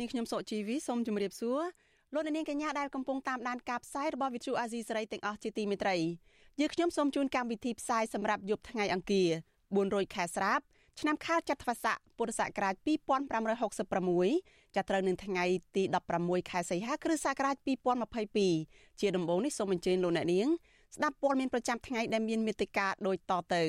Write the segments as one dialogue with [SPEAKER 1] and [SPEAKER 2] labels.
[SPEAKER 1] នាងខ្ញុំសុកជីវីសូមជម្រាបសួរលោកអ្នកនាងកញ្ញាដែលកំពុងតាមដានការផ្សាយរបស់ Vuthu Azizi Serai ទាំងអស់ជាទីមេត្រីយើងខ្ញុំសូមជូនកម្មវិធីផ្សាយសម្រាប់យប់ថ្ងៃអង្គារ400ខែស្រាប់ឆ្នាំខាលចត្វាស័កពុរសករាជ2566ចាប់ត្រូវនឹងថ្ងៃទី16ខែសីហាគ្រិស្តសករាជ2022ជាដំបូងនេះសូមអញ្ជើញលោកអ្នកនាងស្ដាប់ព័ត៌មានប្រចាំថ្ងៃដែលមានមេត្តាដូចតទៅ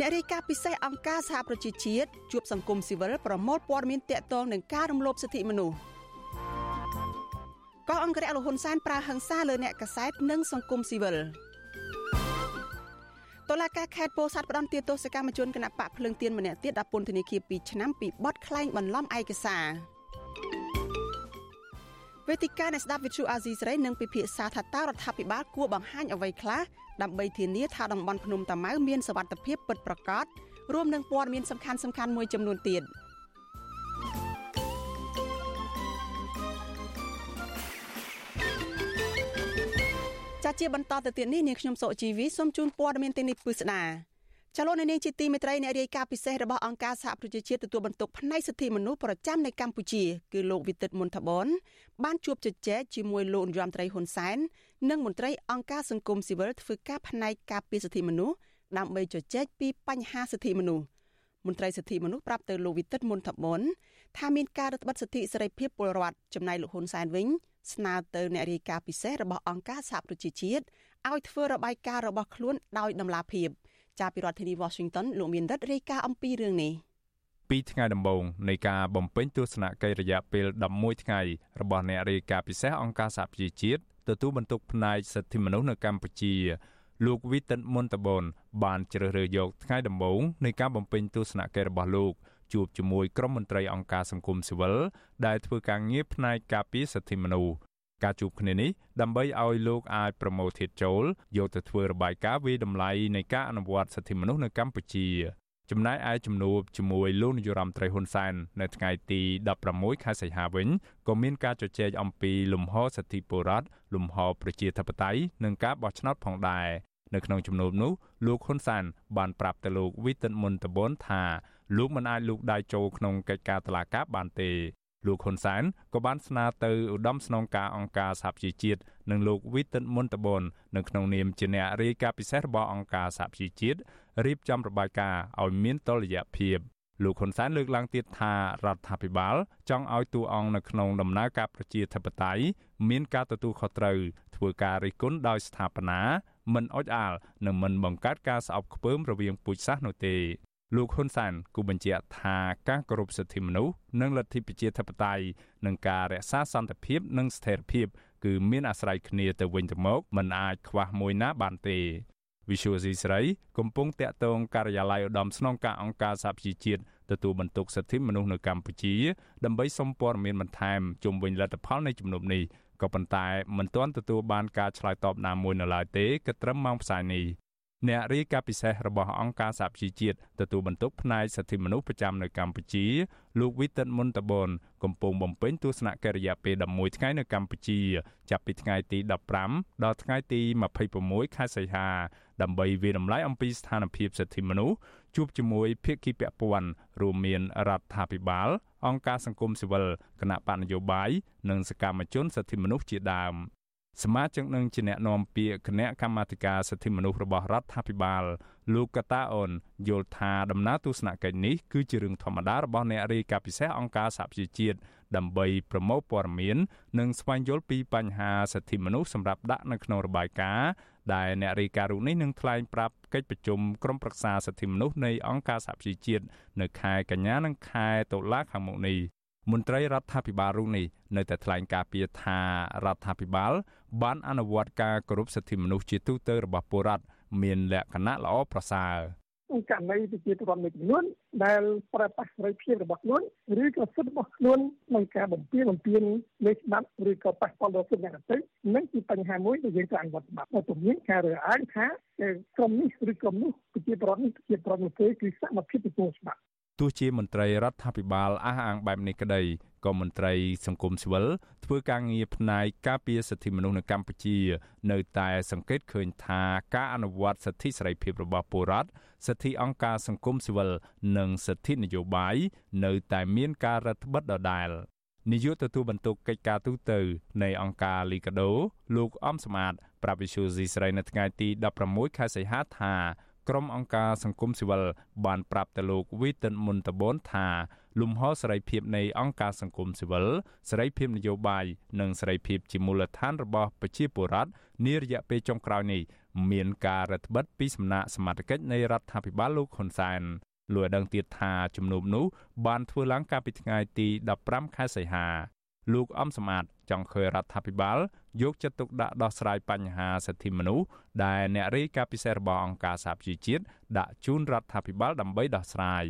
[SPEAKER 1] អ្នករាយការណ៍ពិសេសអង្គការសហប្រជាជាតិជួបសង្គមស៊ីវិលប្រមូលព័ត៌មានតាក់ទងនឹងការរំលោភសិទ្ធិមនុស្សកោះអង្គរៈលហ៊ុនសែនប្រើហិង្សាលើអ្នកកសែតនិងសង្គមស៊ីវិលតឡាការខេត្តពោធិ៍សាត់ផ្ដន់ទាទោសកម្មជនគណៈបកភ្លើងទៀនម្នាក់ទៀតដាក់ពន្ធនាគារ2ឆ្នាំពីបទក្លែងបន្លំឯកសារ វេទិកានៃស្ដាប់វិទ្យុអាស៊ីសេរីនឹងពិភាក្សាថាតើរដ្ឋាភិបាលគួរបង្ហាញអ្វីខ្លះដើម្បីធានាថាតំបន់ភ្នំតាម៉ៅមានសវត្ថិភាពពិតប្រាកដរួមនឹងព័ត៌មានសំខាន់សំខាន់មួយចំនួនទៀត។ចាជាបន្តទៅទៀតនេះនាងខ្ញុំសុជីវីសូមជូនព័ត៌មានទាំងនេះពិស្ដា ចលនានាងជាទីមេត្រីអ្នករាយការណ៍ពិសេសរបស់អង្គការសហប្រជាជាតិទទួលបន្ទុកផ្នែកសិទ្ធិមនុស្សប្រចាំនៅកម្ពុជាគឺលោកវិទិតមុនថាបនបានជួបជជែកជាមួយលោកនាយរដ្ឋមន្ត្រីហ៊ុនសែននិងមន្ត្រីអង្គការសង្គមស៊ីវិលធ្វើការផ្នែកការពារសិទ្ធិមនុស្សដើម្បីជជែកពីបញ្ហាសិទ្ធិមនុស្សមន្ត្រីសិទ្ធិមនុស្សប្រាប់ទៅលោកវិទិតមុនថាបនថាមានការរឹតបន្តឹងសិទ្ធិសេរីភាពពលរដ្ឋចំណែកលោកហ៊ុនសែនវិញស្នើទៅអ្នករាយការណ៍ពិសេសរបស់អង្គការសហប្រជាជាតិឲ្យធ្វើរបាយការណ៍របស់ខ្លួនដោយដំណាភាព ចាប់ពីរដ្ឋធានី Washington លោកមានរិទ្ធរាយការណ៍អំពីរឿងនេះ
[SPEAKER 2] ពីថ្ងៃដំបូងនៃការបំពេញទស្សនកិច្ចរយៈពេល11ថ្ងៃរបស់អ្នករាយការណ៍ពិសេសអង្គការសហប្រជាជាតិទទួលបន្ទុកផ្នែកសិទ្ធិមនុស្សនៅកម្ពុជាលោកវីតិនមុនតបនបានជ្រើសរើសយកថ្ងៃដំបូងនៃការបំពេញទស្សនកិច្ចរបស់លោកជួបជាមួយក្រុមមន្ត្រីអង្គការសង្គមស៊ីវិលដែលធ្វើការងារផ្នែកការពារសិទ្ធិមនុស្ស ការជួបគ្នានេះដើម្បីឲ្យលោកអាចប្រមូលធាតុចូលយកទៅធ្វើរបាយការណ៍វិតម្លៃនៃការអនុវត្តសិទ្ធិមនុស្សនៅកម្ពុជាចំណែកឯជំនួបជាមួយលោកនាយរដ្ឋមន្ត្រីហ៊ុនសែននៅថ្ងៃទី16ខែសីហាវិញក៏មានការជជែកអំពីលំហសិទ្ធិពលរដ្ឋលំហប្រជាធិបតេយ្យនិងការបោះឆ្នោតផងដែរនៅក្នុងជំនួបនោះលោកហ៊ុនសែនបានប្រាប់ទៅលោកវីតិនមុនតបនថាលោកមិនអាចលូកដៃចូលក្នុងកិច្ចការតុលាការបានទេ លោកហ៊ុនសែនក៏បានស្នើទៅឧត្តមស្នងការអង្គការសហប្រជាជាតិនិងលោកវីតិនមុនតបននៅក្នុងនាមជាអ្នករាយការណ៍ពិសេសរបស់អង្គការសហប្រជាជាតិរៀបចំរបាយការណ៍ឲ្យមានតុល្យភាពលោកហ៊ុនសែនលើកឡើងទៀតថារដ្ឋាភិបាល ចង់ឲ្យតួអង្គនៅក្នុងដំណើរការប្រជាធិបតេយ្យមានការទទួលខុសត្រូវធ្វើការរិះគន់ដោយស្ថាបនាមិនអុចអាលនិងមិនបង្កើតការស្អប់ខ្ពើមរវាងពូជសាសន៍នោះទេ លោកហ៊ុនសែនគូបញ្ជាក់ថាការគោរពសិទ្ធិមនុស្សនិងលទ្ធិប្រជាធិបតេយ្យនិងការរក្សាសន្តិភាពនិងស្ថិរភាពគឺមានអាស្រ័យគ្នាទៅវិញទៅមកមិនអាចខ្វះមួយណាបានទេ Visual C ស្រីកំពុងតាក់ទងការិយាល័យឧត្តមស្នងការអង្គការសហប្រជាជាតិទទួលបន្ទុកសិទ្ធិមនុស្សនៅកម្ពុជា ដើម្បីសុំព័ត៌មានបន្ថែមជុំវិញលទ្ធផលនៃជំនុំនេះក៏ប៉ុន្តែមិនទាន់ទទួលបានការឆ្លើយតបណាមួយនៅឡើយទេគិតត្រឹមម៉ោងផ្សាយនេះ អ្នករាយការណ៍ពិសេសរបស់អង្គការសហប្រជាជាតិទទួលបន្ទុកផ្នែកសិទ្ធិមនុស្សប្រចាំនៅកម្ពុជាលោកវីតិនមុនតបនកំពុងបំពេញទស្សនកិច្ចរយៈពេល11ថ្ងៃនៅកម្ពុជា ចាប់ពីថ្ងៃទី15ដល់ថ្ងៃទី26ខែសីហាដើម្បីវិដំឡៃអំពីស្ថានភាពសិទ្ធិមនុស្សជួបជាមួយភាគីពាក់ព័ន្ធរួមមានរដ្ឋាភិបាលអង្គការសង្គមស៊ីវិលគណៈបកនយោបាយនិងសកម្មជនសិទ្ធិមនុស្សជាដើម សមាជិកនឹងជាអ្នកនាំពាក្យគណៈកម្មាធិការសិទ្ធិមនុស្សរបស់រដ្ឋាភិបាលលោកកតាអូនយល់ថាដំណើរទស្សនកិច្ចនេះគឺជារឿងធម្មតារបស់អ្នករាយការណ៍ពិសេសអង្គការសហប្រជាជាតិដើម្បីប្រមូលព័ត៌មាន និងស្វែងយល់ពីបញ្ហាសិទ្ធិមនុស្សសម្រាប់ដាក់នៅក្នុងរបាយការណ៍ដែលអ្នករាយការណ៍រូបនេះនឹងថ្លែងប្រាប់កិច្ចប្រជុំក្រុមប្រឹក្សាសិទ្ធិមនុស្សនៃអង្គការសហប្រជាជាតិនៅខែកញ្ញានិងខែតុលាខាងមុខនេះ មន្ត្រីរដ្ឋាភិបាលរូបនេះនៅតែថ្លែងការពីថារដ្ឋាភិបាល បានអនុវត្តការគោរពសិទ្ធិមនុស្សជាទូទៅរបស់ពលរដ្ឋមានលក្ខណៈល្អប្រសើរ
[SPEAKER 3] ករណីប្រជាពលរដ្ឋមួយចំនួនដែលប្រប៉ះសេរីភាពរបស់ខ្លួនឬក៏សិទ្ធិរបស់ខ្លួនក្នុងការបំពេញបំពេញលើច្បាប់ឬក៏ប៉ះពាល់ដល់សិទ្ធិអ្នកដទៃនឹងជាបញ្ហាមួយដែលយើងត្រូវអនុវត្តច្បាប់តែពុំមានការរើសអើងថាក្រុមនេះឬក្រុមនោះប្រជាពលរដ្ឋនេះប្រជាពលរដ្ឋនោះទេគឺសមភាពទទួលច្បាប់
[SPEAKER 2] ទោះជាមន្ត្រីរដ្ឋាភិបាលអះអាងបែបនេះក្តីក៏មន្ត្រីសង្គមស៊ីវិលធ្វើការងារផ្នែកការពារសិទ្ធិមនុស្សនៅកម្ពុជា នៅតែសង្កេតឃើញថាការអនុវត្តសិទ្ធិសេរីភាពរបស់ពលរដ្ឋសិទ្ធិអង្គការសង្គមស៊ីវិលនិងសិទ្ធិនយោបាយនៅតែមានការរឹតបន្តឹងដដែលនាយកទទួលបន្ទុកកិច្ចការទូតនៃអង្គការលីកាដូលោកអំសមាតប្រាប់វិសុយស៊ីស្រីនៅថ្ងៃទី16ខែសីហាថា ក្រុមអង្គការសង្គមស៊ីវិលបានប្រាប់ទៅលោកវីតិនមុនតបនថាលំហសេរីភាពនៃអង្គការសង្គមស៊ីវិលសេរីភាពនយោបាយនិងសេរីភាពជាមូលដ្ឋានរបស់ប្រជាពលរដ្ឋនារយៈពេលចុងក្រោយនេះមានការរឹតបន្តឹងពីសំណាក់សមាជិកនៃរដ្ឋាភិបាលលោកហ៊ុនសែនលោកឲ្យដឹងទៀតថាជំនុំនោះបានធ្វើឡើងកាលពីថ្ងៃទី15ខែសីហាលោកអំសមត្ថ ចង់ឃើញរដ្ឋាភិបាលយកចិត្តទុកដាក់ដោះស្រាយបញ្ហាសិទ្ធិមនុស្សដែលអ្នករាយការណ៍ពិសេសរបស់អង្គការសហប្រជាជាតិដាក់ជូនរដ្ឋាភិបាលដើម្បីដោះស្រាយ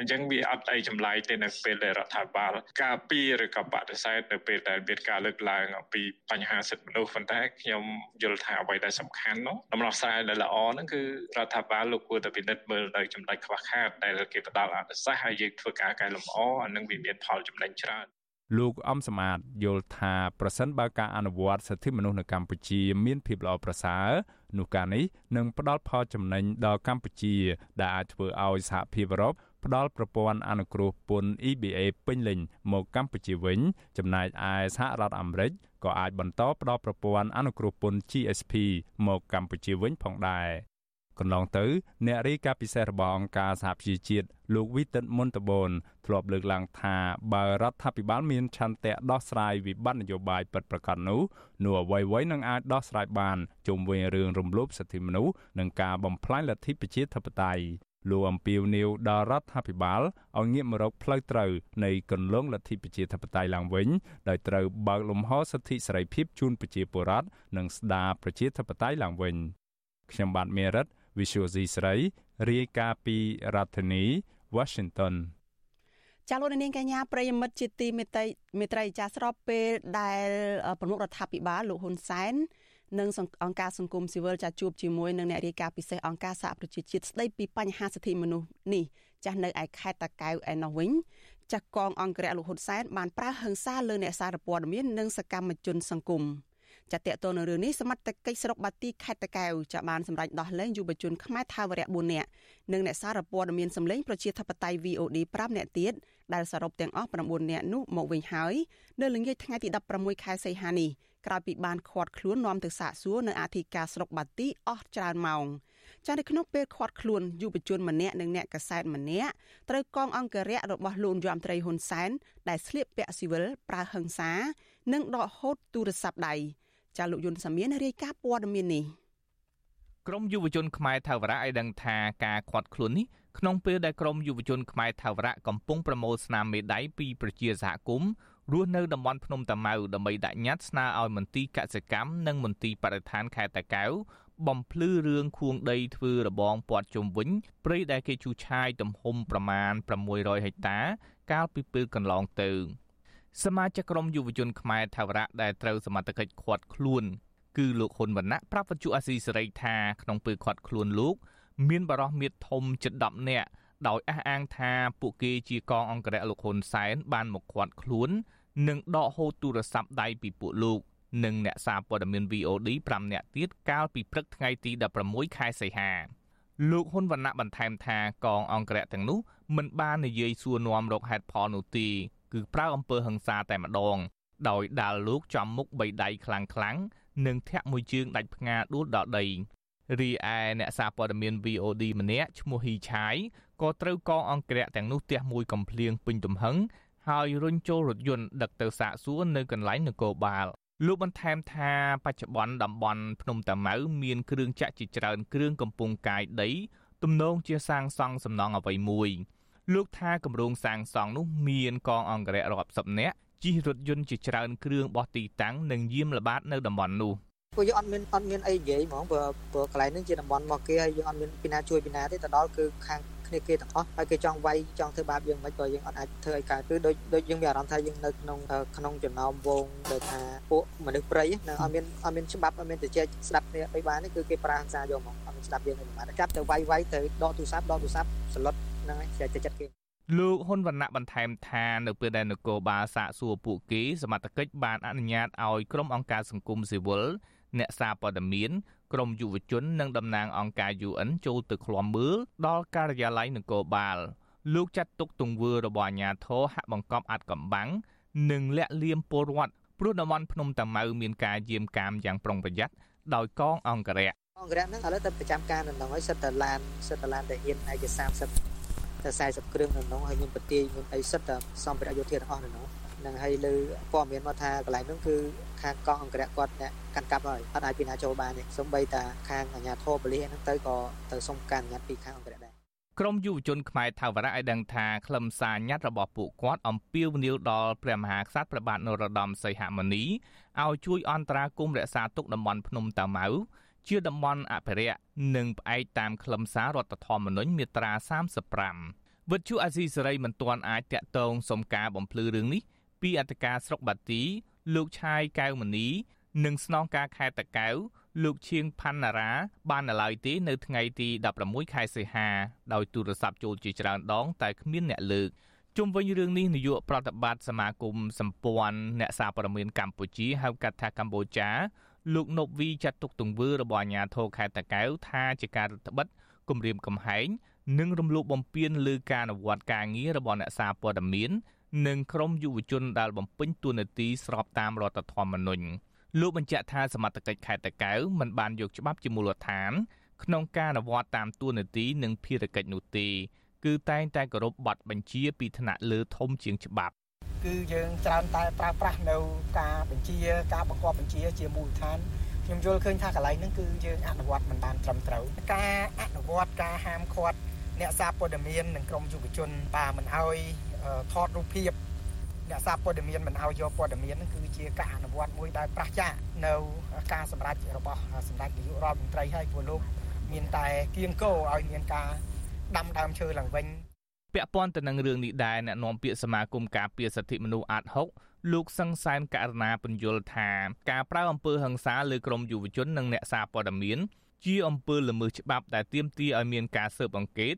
[SPEAKER 4] អញ្ចឹងវាអត់អីចម្លែកទេនៅពេលដែលរដ្ឋាភិបាលការពីឬក៏បដិសេធនៅពេលដែលមានការលើកឡើងអំពីបញ្ហាសិទ្ធិមនុស្សប៉ុន្តែខ្ញុំយល់ថាអ្វីដែលសំខាន់នោះដំណោះស្រាយដែលល្អហ្នឹងគឺរដ្ឋាភិបាលលោកគួរតែពិនិត្យមើលនៅចំណុចខ្វះខាតដែលគេផ្ដល់អនុសាសន៍ហើយយើងធ្វើការកែលម្អអានឹងវាមានផលចំណេញច្រើន
[SPEAKER 2] លោកអំសមាតយល់ថាប្រសិនបើការអនុវត្តសិទ្ធិមនុស្សនៅកម្ពុជាមានភាពល្អប្រសើរនោះការនេះនឹងផ្ដល់ផលចំណេញដល់កម្ពុជា ដែលអាចធ្វើឲ្យសហភាពអឺរ៉ុបផ្ដល់ប្រព័ន្ធអនុគ្រោះពន្ធ EBA ពេញលេញមកកម្ពុជាវិញ ចំណែកឯសហរដ្ឋអាមេរិកក៏អាចបន្តផ្ដល់ប្រព័ន្ធអនុគ្រោះពន្ធ GSP មកកម្ពុជាវិញផងដែរ កន្លងទៅអ្នករាយការណ៍ពិសេសរបស់អង្គការសហប្រជាជាតិលោកវីតិនមុនតបូនធ្លាប់លើកឡើងថាបើរដ្ឋាភិបាលមានឆន្ទៈដោះស្រាយវិបត្តិនយោបាយពិតប្រាកដនោះនោះអ្វីៗនឹងអាចដោះស្រាយបានជុំវិញរឿងរំលោភសិទ្ធិមនុស្សនិងការបំផ្លាញលទ្ធិប្រជាធិបតេយ្យលោកអំពីវនីវដល់រដ្ឋាភិបាលឲ្យងាកមករកផ្លូវត្រូវនៃគន្លងលទ្ធិប្រជាធិបតេយ្យឡើងវិញដោយត្រូវបើកលំហសិទ្ធិសេរីភាពជូនប្រជាពលរដ្ឋនិងស្ដារប្រជាធិបតេយ្យឡើងវិញខ្ញុំបាទមេរិត Visual C ស្រីរាយការណ៍ពីរដ្ឋធានី Washington
[SPEAKER 1] ចាលោកនាងកញ្ញាប្រិយមិត្តជាទីមេត្រីមេត្រីចាស្របពេលដែលប្រមុខរដ្ឋាភិបាលលោកហ៊ុនសែននិងអង្គការសង្គមស៊ីវិលចាជួបជាមួយនឹងអ្នករាយការណ៍ពិសេសអង្គការសហប្រជាជាតិស្ដីពីបញ្ហាសិទ្ធិមនុស្សនេះចាស់នៅឯខេត្តតាកែវឯណោះវិញចាស់កងអង្គរៈលោកហ៊ុនសែនបានប្រើហិង្សាលើអ្នកសារព័ត៌មាននិងសកម្មជនសង្គម ចាតតទៅនៅរឿងនេះសមត្ថកិច្ចស្រុកបាទីខេត្តតាកែវចាបានសម្រេចដោះលែងយុវជនខ្មែរថាវរៈ4នាក់និងអ្នកសារព័ត៌មានសម្លេងប្រជាធិបតេយ្យ VOD 5នាក់ទៀតដែលសរុបទាំងអស់9នាក់នោះមកវិញហើយនៅល្ងាចថ្ងៃទី16ខែសីហានេះក្រោយពីបានឃាត់ខ្លួននាំទៅសាកសួរនៅអធិការស្រុកបាទីអស់ច្រើនម៉ោងចានៅក្នុងពេលឃាត់ខ្លួនយុវជនម្នាក់និងអ្នកកសែតម្នាក់ត្រូវកងអង្គរៈរបស់លោកយមត្រីហ៊ុនសែនដែលស្លៀកពាក់ស៊ីវិលប្រើហិង្សា និងដកហូតទូរស័ព្ទដៃ ចាលោកយុនសាមៀនរាយការណ៍ព័ត៌មាននេះ
[SPEAKER 5] ក្រមយុវជនខ្មែរថាវរៈឲ្យដឹងថាការខាត់ខ្លួននេះក្នុងពេលដែលក្រមយុវជនខ្មែរថាវរៈកំពុងប្រមូលស្នាមមេដៃពីប្រជាសហគមន៍រស់នៅតំបន់ភ្នំតាម៉ៅដើម្បីដាក់ញត្តិស្នើឲ្យមន្ទីរកសិកម្មនិងមន្ទីរបរិស្ថានខេត្តតាកែវបំភ្លឺរឿងខួងដីធ្វើរបងព័ទ្ធជុំវិញព្រៃដែលគេឈូសឆាយទំហំប្រមាណ600ហិកតា កាលពីពេលកន្លងទៅ សមាជិកក្រុមយុវជនខ្មែរថាវរៈដែលត្រូវសមត្ថកិច្ចឃាត់ខ្លួនគឺលោកហ៊ុនវណ្ណៈប្រាប់វិទ្យុអាស៊ីសេរីថាក្នុងពេលឃាត់ខ្លួនលោក មានបរិះមៀតធំជិត10នាក់ដោយអះអាងថាពួកគេជាកងអង្គរៈលោកហ៊ុនសែនបានមកឃាត់ខ្លួននិងដកហូតទូរស័ព្ទដៃពីពួកលោកនិងអ្នកសារព័ត៌មាន VOD 5នាក់ទៀតកាលពីព្រឹកថ្ងៃទី16ខែសីហាលោកហ៊ុនវណ្ណៈបន្ថែមថាកងអង្គរៈទាំងនោះមិនបាននិយាយសួរនាំរកហេតុផលនោះទេ គឺប្រើអំពើហិង្សាតែម្ដង ដោយដាល់លោកចំមុខបីដៃខ្លាំងខ្លាំងនិងធាក់មួយជើងដាច់ផ្ងាដួលដល់ដីរីឯអ្នកសារព័ត៌មាន VOD ម្នាក់ឈ្មោះហ៊ីឆាយក៏ត្រូវកងអង្គរៈទាំងនោះទះមួយកំភ្លៀងពេញទំហឹងហើយរុញចូលរថយន្តដឹកទៅសាកសួរនៅកន្លែងនគរបាលលោកបន្ថែមថាបច្ចុប្បន្នតំបន់ភ្នំតាម៉ៅមានគ្រឿងចាក់ជាច្រើនគ្រឿងកំពុងកាយដីទំនងជាសាងសង់សំណង់អ្វីមួយ លោកថាគម្រោងសាងសង់នោះមានកងអង្គរៈរាប់សិបនាក់ជិះរថយន្តជាច្រើនគ្រឿងបោះទីតាំងនិងយាមល្បាតនៅតំបន់នោះ
[SPEAKER 6] ពួកយើងអត់មានអត់មានអីនិយាយហ្មងព្រោះព្រោះកន្លែងហ្នឹងជាតំបន់មកគេហើយយើងអត់មានពីណាជួយពីណាទេទៅដល់គឺខាងគ្នាគេទាំងអស់ហើយគេចង់វាយចង់ធ្វើបាបយើងមិនក៏យើងអត់អាចធ្វើឲ្យកើតគឺដូចដូចយើងមានអារម្មណ៍ថាយើងនៅក្នុងក្នុងចំណោមវងដែលថាពួកមនុស្សព្រៃនៅអត់មានអត់មានច្បាប់អត់មានទៅជែកស្ដាប់គ្នាអីបានទេគឺគេប្រាហង្សាយកមកអត់មានស្ដាប់យើងទេបានចាប់ទៅវាយវាយទៅដកទូរស័ព្ទដកទូរស័ព្ទសន្លត់ ហ្នឹងហើយចិត្តចិត្តគេ
[SPEAKER 5] លោកហ៊ុនវណ្ណៈបន្ថែមថានៅពេលដែលនគរបាលសាកសួរពួកគេសមត្ថកិច្ចបានអនុញ្ញាតឲ្យក្រុមអង្គការសង្គមស៊ីវិលអ្នកសារព័ត៌មានក្រមយុវជននិងតំណាងអង្គការ UN ចូលទៅឃ្លាំមើលដល់ការិយាល័យនគរបាលលោកចាត់ទុកទង្វើរបស់អាជ្ញាធរហាក់បង្កប់អាត់កំបាំងនិងលាក់លៀមពលរដ្ឋព្រោះតំបន់ភ្នំតាម៉ៅមានការយាមកាមយ៉ាងប្រុងប្រយ័ត្នដោយកងអង្គរៈ
[SPEAKER 6] អង្គរៈហ្នឹងឥឡូវទៅប្រចាំការនៅក្នុងហើយសិតតឡានសិតតឡានដែលហ៊ានឯក30 ទៅ40គ្រឿងនៅក្នុងហើយមានប្រទាយមានអីសិតតសម្ភារៈយោធាទាំងអស់នៅក្នុងនឹងហើយលើព័ត៌មានមកថាកន្លែងនោះគឺខាងកងអង្គរៈគាត់អ្នកកាន់កាប់ហើយអត់អាចពីណាចូលបានទេសូម្បីតាខាងអាជ្ញាធរប៉ូលីសហ្នឹងទៅក៏ទៅសុំការអនុញ្ញាតពីខាងអង្គរៈដែរ
[SPEAKER 5] ក្រមយុវជនខ្មែរថាវរៈឲ្យដឹងថាខ្លឹមសារញត្តិរបស់ពួកគាត់អំពាវនាវដល់ព្រះមហាក្សត្រព្រះបាទនរោត្តមសីហមុនីឲ្យជួយអន្តរាគមន៍រក្សាទុកតំបន់ភ្នំតាម៉ៅ ជាតំបន់អភិរក្សនិងផ្អែកតាមខ្លឹមសាររដ្ឋធម្មនុញ្ញមាត្រា35វិទ្យុអាស៊ីសេរីមិនទាន់អាចតាក់ទងសុំការបំភ្លឺរឿងនេះពីអធិការស្រុកបាទី លោកឆាយកៅមនី និងស្នងការខេត្តតាកែវលោកឈៀងផាន់ណារ៉ាបាននៅឡើយទេនៅថ្ងៃទី16ខែសីហាដោយទូរស័ព្ទចូលជាច្រើនដង តែគ្មានអ្នកលើកជុំវិញរឿងនេះនាយកប្រតិបត្តិសមាគមសម្ព័ន្ធអ្នកសារព័ត៌មានកម្ពុជាហៅកាត់ថាកម្ពុជា លោកណូបវីចាត់ទុកទង្វើរបស់អាជ្ញាធរខេត្តតាកែវថាជាការរដ្ឋបិទគម្រាមកំហែងនិងរំលោភបំពានលើការអនុវត្តការងាររបស់អ្នកសារព័ត៌មាននិងក្រមយុវជនដែលបំពេញតួនាទីស្របតាមរដ្ឋធម្មនុញ្ញលោកបញ្ជាក់ថាសមត្ថកិច្ចខេត្តតាកែវមិនបានយកច្បាប់ជាមូលដ្ឋាន ក្នុងការអនុវត្តតាមតួនាទីនិងភារកិច្ចនោះទេគឺតែងតែគោរពប័ណ្ណបញ្ជាពីថ្នាក់លើធំជាងច្បាប់
[SPEAKER 7] គឺយើងច្រើនតែប្រើប្រាស់នៅការបញ្ជាការបង្គាប់បញ្ជាជាមូលដ្ឋានខ្ញុំយល់ឃើញថាកន្លែងហ្នឹងគឺយើងអនុវត្តមិនបានត្រឹមត្រូវការអនុវត្តការហាមឃាត់អ្នកសារព័ត៌មាននិងក្រមយុវជនបាទមិនអោយថតរូបភាពអ្នកសារព័ត៌មានមិនឲ្យយកព័ត៌មានហ្នឹងគឺជាការអនុវត្តមួយដែលប្រះចាកនៅការសម្រេចរបស់សម្ដេចនាយករដ្ឋមន្ត្រីហើយពលលោកមានតែគៀងគោឲ្យមានការដាំដើមឈើឡើងវិញ
[SPEAKER 5] ពាក់ព័ន្ធទៅនឹងរឿងនេះដែរអ្នកនាំពាក្យសមាគមការពារសិទ្ធិមនុស្សអាត6លោកសង្សានករណាពន្យល់ថាការប្រើអំពើហិង្សាលើក្រមយុវជននិងអ្នកសារព័ត៌មានជាអំពើល្មើសច្បាប់ដែលទាមទារឲ្យមានការស៊ើបអង្កេត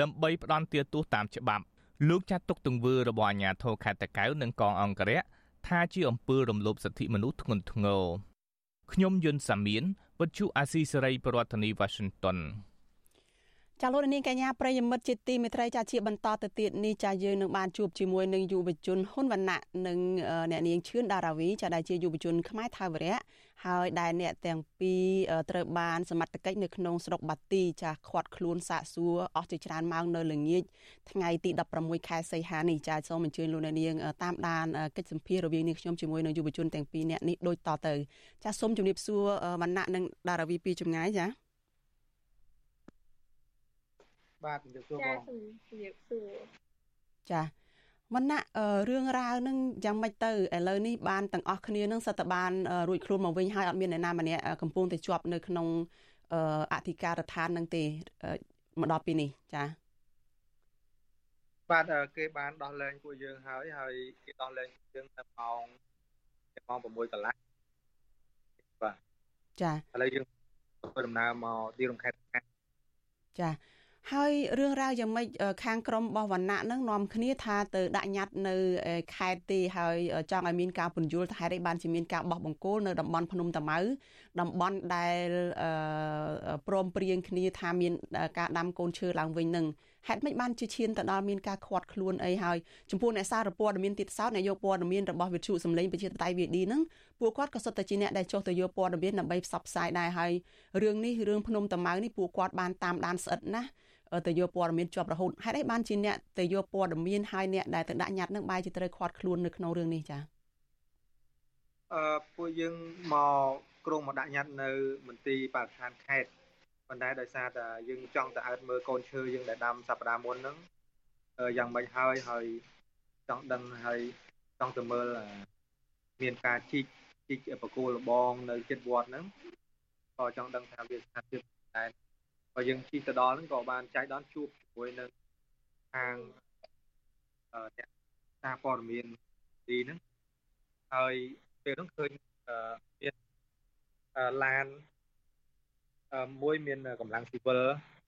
[SPEAKER 5] ដើម្បីផ្ដន់ទាទោសតាមច្បាប់លោកចាត់ទុកទង្វើរបស់អាជ្ញាធរខេត្តតាកែវនិងកងអង្គរៈថាជាអំពើរំលោភសិទ្ធិមនុស្សធ្ងន់ធ្ងរខ្ញុំយុនសាមៀនវិទ្យុអាស៊ីសេរីប្រធានាធិបតី Washington
[SPEAKER 1] ចាលោកនាងកញ្ញាប្រិយមិត្តជាទីមេត្រីចាជាបន្តទៅទៀតនេះចាយើងនឹងបានជួបជាមួយនឹងយុវជនហ៊ុនវណ្ណៈនិងអ្នកនាងឈឿនដារាវីចាដែលជាយុវជនខ្មែរថាវរៈហើយដែលអ្នកទាំងពីរត្រូវបានសមត្ថកិច្ចនៅក្នុងស្រុកបាទីចាខាត់ខ្លួនសាកសួរអស់ជាច្រើនម៉ោងនៅល្ងាចថ្ងៃទី16ខែសីហានេះចាសូមអញ្ជើញលោកអ្នកនាងតាមដានកិច្ចសម្ភាររវាងនាងខ្ញុំជាមួយនឹងយុវជនទាំងពីរអ្នកនេះដូចតទៅចាសូមជម្រាបសួរវណ្ណៈនិងដារាវីពីចម្ងាយចា
[SPEAKER 6] បាទជំរាបសួរបងចាជំរាប
[SPEAKER 1] សួរចាមណៈរឿងរ៉ាវនឹងយ៉ាងម៉េចទៅឥឡូវនេះបានទាំងអស់គ្នានឹងសិតតបានរួចខ្លួនមកវិញហើយអត់មានអ្នកណាម្នាក់កំពុងតែជាប់នៅក្នុងអធិការដ្ឋាននឹងទេមកដល់ពេលនេះចា
[SPEAKER 6] បាទគេបានដោះលែងពួកយើងហើយហើយគេដោះលែងយើងនៅម៉ោងម៉ោង6កន្លះបាទ
[SPEAKER 1] ចា
[SPEAKER 6] ឥឡូវយើងធ្វើដំណើរមកទីរំខេត្ត
[SPEAKER 1] ចា ហើយរឿងរ៉ាវយ៉ាងម៉េចខាងក្រមរបស់វណ្ណៈនឹងនាំគ្នាថាទៅដាក់ញត្តិនៅខេត្តទេហើយចង់ឲ្យមានការពន្យល់ថាហេតុអីបានជាមានការបោះបង្គោលនៅតំបន់ភ្នំតាម៉ៅតំបន់ដែលព្រមព្រៀងគ្នាថាមានការដាំកូនឈើឡើងវិញនឹងហេតុម៉េចបានជាឈានទៅដល់មានការខាត់ខ្លួនអីហើយចំពោះអ្នកសារព័ត៌មានទៀតសោតអ្នកយកព័ត៌មានរបស់វិទ្យុសម្លេងប្រជាតៃ VD ហ្នឹងពួកគាត់ក៏សុទ្ធតែជាអ្នកដែលចុះទៅយកព័ត៌មានដើម្បីផ្សព្វផ្សាយដែរហើយរឿងនេះរឿងភ្នំតាម៉ៅនេះពួកគាត់បានតាមដានស្អិតណាស់ ទៅយកព័ត៌មានជាប់រហូតហេតុអីបានជាអ្នកទៅយកព័ត៌មានហើយអ្នកដែលទៅដាក់ញត្តិនឹងបែរជាត្រូវខាត់ខ្លួននៅក្នុងរឿងនេះចា
[SPEAKER 6] អឺពួកយើងមកក្រុងមកដាក់ញត្តិនៅមន្ទីរបរិស្ថានខេត្តប៉ុន្តែដោយសារតែយើងចង់ទៅអើតមើលកូនឈើយើងដែលដាំសប្តាហ៍មុនហ្នឹងយ៉ាងម៉េចហើយហើយចង់ដឹងហើយចង់ទៅមើលមានការជីក
[SPEAKER 8] ជីកបកគោលបងនៅចិត្តវត្តហ្នឹងក៏ចង់ដឹងថាវាស្ថានភាពតែ ក៏យើងជិះទៅដល់ហ្នឹងក៏បានចែកដនជួបជាមួយនឹងខាងអ្នកសារព័ត៌មានទីហ្នឹងហើយពេលហ្នឹងឃើញមានឡានមួយមានកម្លាំងស៊ីវិល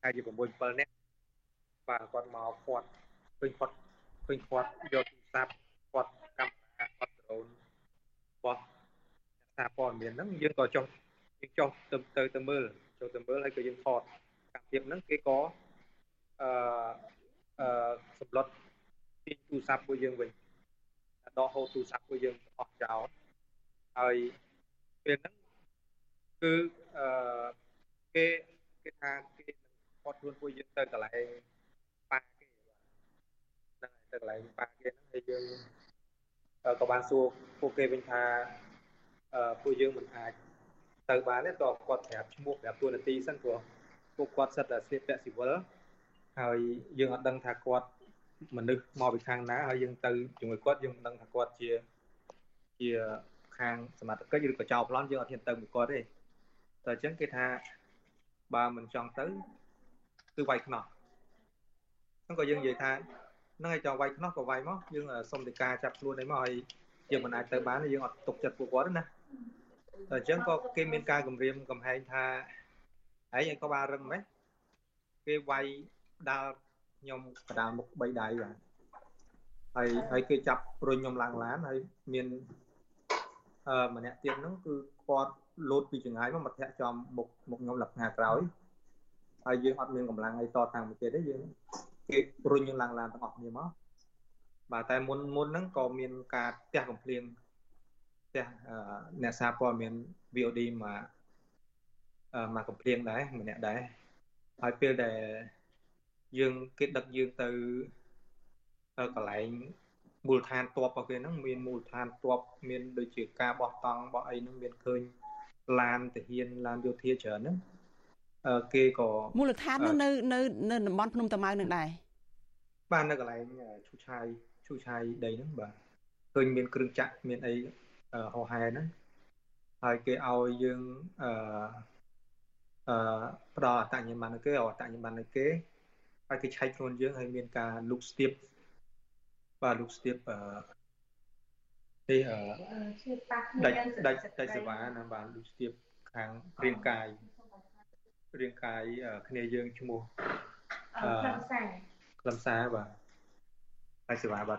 [SPEAKER 8] ហើយជា6 7នាក់បាទគាត់មកគាត់ឃើញគាត់ឃើញគាត់យកទូរស័ព្ទគាត់កាមេរ៉ាគាត់ដ្រូនរបស់សារព័ត៌មានហ្នឹងយើងក៏ចុះយើងចុះទៅទៅទៅមើលចុះទៅមើលហើយក៏យើងថតកម្ម ភាពហ្នឹងគេក៏អឺអឺសម្លុតពីទូរស័ព្ទរបស់យើងវិញដកហូតទូរស័ព្ទរបស់យើងអស់ចោលហើយពេលហ្នឹងគឺអឺគេគេថាគេនឹងគាត់ខ្លួនពួកយើងទៅកន្លែងប៉ាគេបាទហ្នឹងទៅកន្លែងប៉ាគេហ្នឹងហើយយើងក៏បានសួរពួកគេវិញថាអឺពួកយើងមិនអាចទៅបានទេក៏គាត់ប្រាប់ឈ្មោះប្រាប់តួនាទីសិនព្រោះ ពួកគាត់សិតតែស្លៀកពាក់ស៊ីវិលហើយយើងអត់ដឹងថាគាត់មនុស្សមកពីខាងណាហើយយើងទៅជាមួយគាត់យើងមិនដឹងថាគាត់ជាជាខាងសមត្ថកិច្ចឬក៏ចៅប្លន់យើងអត់ហ៊ានទៅមួយគាត់ទេតែអញ្ចឹងគេថាបើមិនចង់ទៅគឺវាយខ្នោះហ្នឹងក៏យើងនិយាយថាហ្នឹងឲ្យចង់វាយខ្នោះក៏វាយមកយើងសុំដីកាចាប់ខ្លួនឯមកហើយយើងមិនអាចទៅបានយើងអត់ទុកចិត្តពួកគាត់ណាតែអញ្ចឹងក៏គេមានការគម្រាមកំហែងថា ហើយឯងក៏បានរឹងម៉េះគេវាយដាល់ខ្ញុំបដាលមុខ3ដៃបាទហើយហើយគេចាប់រុញខ្ញុំឡើងឡានហើយមានអឺម្នាក់ទៀតហ្នឹងគឺគាត់លោតពីចង្អាយមកមកធាក់ចំមុខមុខខ្ញុំលក្ខណៈក្រោយហើយយើងអត់មានកម្លាំងអីតតាំងពីទៀតទេយើងគេរុញយើងឡើងឡានទាំងអស់គ្នាមកបាទតែមុនមុនហ្នឹងក៏មានការផ្ទះកំភ្លៀងផ្ទះអ្នកសារព័ត៌មាន VOD មក មកកំភ្លៀងដែរម្នាក់ដែរហើយពេលដែលយើងគេដឹកយើងទៅកន្លែងមូលដ្ឋានតបរបស់គេហ្នឹងមានមូលដ្ឋានតបមានដូចជាការបោះតង់បោះអីហ្នឹងមានឃើញឡានទាហានឡានយោធាច្រើនហ្នឹងគេក៏
[SPEAKER 1] មូលដ្ឋាននោះនៅនៅនៅតំបន់ភ្នំតាម៉ៅនឹងដែរ
[SPEAKER 8] បាទនៅកន្លែងឈូឆាយឈូឆាយដីហ្នឹងបាទឃើញមានគ្រឿងចាក់មានអីហោហែហ្នឹងហើយគេឲ្យយើងអឺ អឺផ្ដល់អតញ្ញម័នគេអតញ្ញម័នគេហើយគេឆែកខ្លួនយើងហើយមានការលុកស្ទាបបាទលុកស្ទាបអឺទេអឺដាច់ដាច់ដាច់សេវាណាបាទលុកស្ទាបខាងរាងកាយរាងកាយគ្នាយើងឈ្មោះអឺខ្លឹមសារខ្លឹមសារបាទហើយសេវាបាទ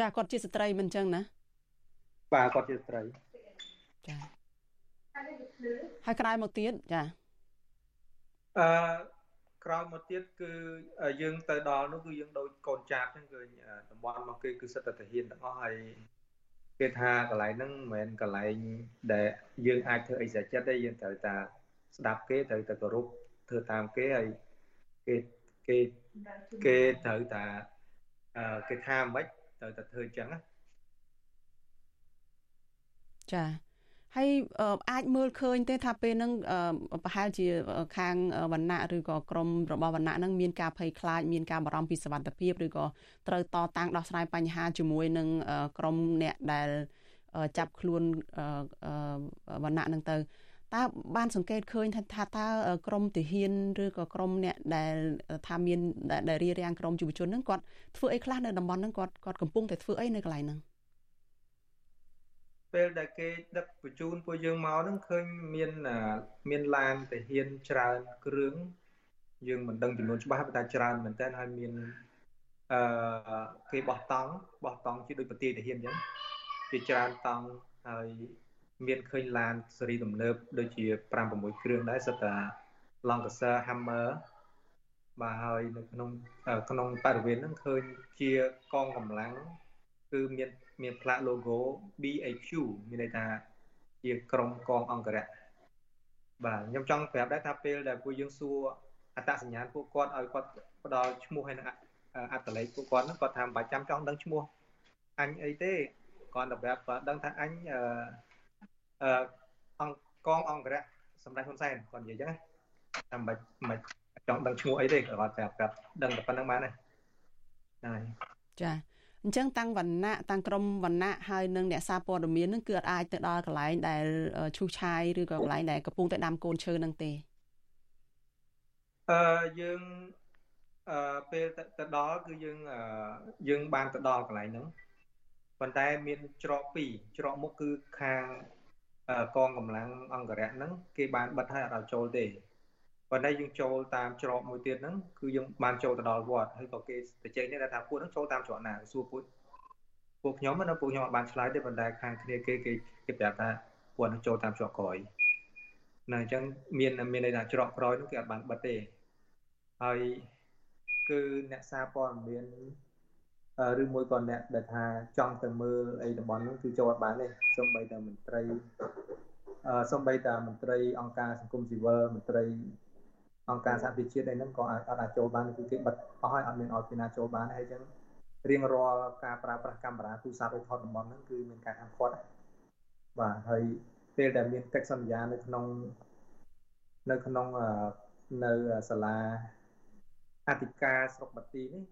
[SPEAKER 1] ចាគាត់ជាស្ត្រីមិនអញ្ចឹងណា
[SPEAKER 8] បាទគាត់ជាស្ត្រី
[SPEAKER 1] ចាហើយក្រោយមកទៀតចា
[SPEAKER 8] អឺក្រោយមកទៀតគឺយើងទៅដល់នោះគឺយើងដូចកូនចាបចឹងគឺតំបន់មកគេគឺសិតតែទាហានទាំងអស់ហើយគេថាកន្លែងហ្នឹងមិនមែនកន្លែងដែលយើងអាចធ្វើអីស្រេចចិត្តទេយើងត្រូវតែស្ដាប់គេត្រូវតែគោរពធ្វើតាមគេហើយគេគេគេត្រូវតែគេថាមិនត្រូវតែធ្វើអញ្ចឹងណា
[SPEAKER 1] ចា ហើយអាចមើលឃើញទេថាពេលហ្នឹងប្រហែលជាខាងវណ្ណៈឬក៏ក្រមរបស់វណ្ណៈហ្នឹងមានការភ័យខ្លាចមានការបារម្ភពីសវត្ថិភាពឬក៏ត្រូវតតាំងដោះស្រាយបញ្ហាជាមួយនឹងក្រមអ្នកដែលចាប់ខ្លួនវណ្ណៈហ្នឹងទៅតើបានសង្កេតឃើញថាតើក្រមទាហានឬក៏ក្រមអ្នកដែលថាមានដែលរៀបរៀងក្រមយុវជនហ្នឹងគាត់ធ្វើអីខ្លះនៅតំបន់ហ្នឹងគាត់គាត់កំពុងតែធ្វើអីនៅកន្លែងហ្នឹង
[SPEAKER 8] ពេលដែលគេដឹកបញ្ជូនពួកយើងមកហ្នឹងឃើញមានមានឡានទាហានច្រើនគ្រឿងយើងមិនដឹងចំនួនច្បាស់តែច្រើនមែនតើហើយមានអឺគេបោះតង់បោះតង់ជាដូចប្រទេសទាហានអញ្ចឹងជាច្រើនតង់ហើយមានឃើញឡានស៊េរីទំនើបដូចជា5 6គ្រឿងដែរសិតតា Lancaster Hammer បាទហើយនៅក្នុងក្នុងបរិវេណហ្នឹងឃើញជាកងកម្លាំងគឺមាន មានផ្លាក logo BHQ មានន័យថាជាក្រុមកងអង្គរៈបាទខ្ញុំចង់ប្រាប់ដែរថាពេលដែលពួកយើងសួរអត្តសញ្ញាណពួកគាត់ឲ្យគាត់ផ្ដល់ឈ្មោះហើយនឹងអត្តលេខពួកគាត់ហ្នឹងគាត់ថាមិនបាច់ចាំចង់ដឹងឈ្មោះអញអីទេគាត់តែប្រាប់គាត់ដឹងថាអញអឺអឺអង្គកងអង្គរៈសម្ដេចហ៊ុនសែនគាត់និយាយចឹងណាតែមិនមិនចង់ដឹងឈ្មោះអីទេគាត់ប្រាប់ប្រាប់ដឹងតែប៉ុណ្្នឹងបានហើយ
[SPEAKER 1] ចា អញ្ចឹងតាំងវណ្ណៈតាំងក្រមវណ្ណៈហើយនឹងអ្នកសារព័ត៌មាននឹងគឺអាចទៅដល់កន្លែងដែលឈូសឆាយឬក៏កន្លែងដែលកំពុងតែដាំកូនឈើនឹងទេ
[SPEAKER 8] អឺយើងអឺពេលទៅដល់គឺយើងយើងបានទៅដល់កន្លែងហ្នឹងប៉ុន្តែមានច្រកពីរច្រកមុខគឺខាងកងកម្លាំងអង្គរៈហ្នឹងគេបានបិទឲ្យអត់ឲ្យចូលទេ ប៉ុន្តែយើងចូលតាមច្រកមួយទៀតហ្នឹងគឺយើងបានចូលទៅដល់វត្តហើយក៏គេទៅចេញនេះថាពួកហ្នឹងចូលតាមច្រកណាសួរពួកពួកខ្ញុំណាពួកខ្ញុំអត់បានឆ្លើយទេប៉ុន្តែខាងគ្នាគេគេគេប្រាប់ថាពួកហ្នឹងចូលតាមច្រកក្រោយណាអញ្ចឹងមានមានន័យថាច្រកក្រោយហ្នឹងគេអត់បានបិទទេហើយគឺអ្នកសារព័ត៌មានឬមួយក៏អ្នកដែលថាចង់ទៅមើលអីតំបន់នោះគឺចូលអត់បានទេសូម្បីតែមន្ត្រីអឺសូម្បីតែមន្ត្រីអង្គការសង្គមស៊ីវិលមន្ត្រី អង្គការសហប្រជាជាតិអីហ្នឹងក៏អត់អាចចូលបានគឺគេបិទអស់ហើយអត់មានឲ្យពីណាចូលបានហើយអញ្ចឹងរៀងរាល់ការប្រើប្រាស់កាមេរ៉ាទូរស័ព្ទឲ្យថតតំបន់ហ្នឹងគឺមានការហាមឃាត់បាទហើយពេលដែលមានកិច្ចសន្យានៅក្នុងនៅក្នុងនៅសាលាអធិការស្រុកបាទីនេះ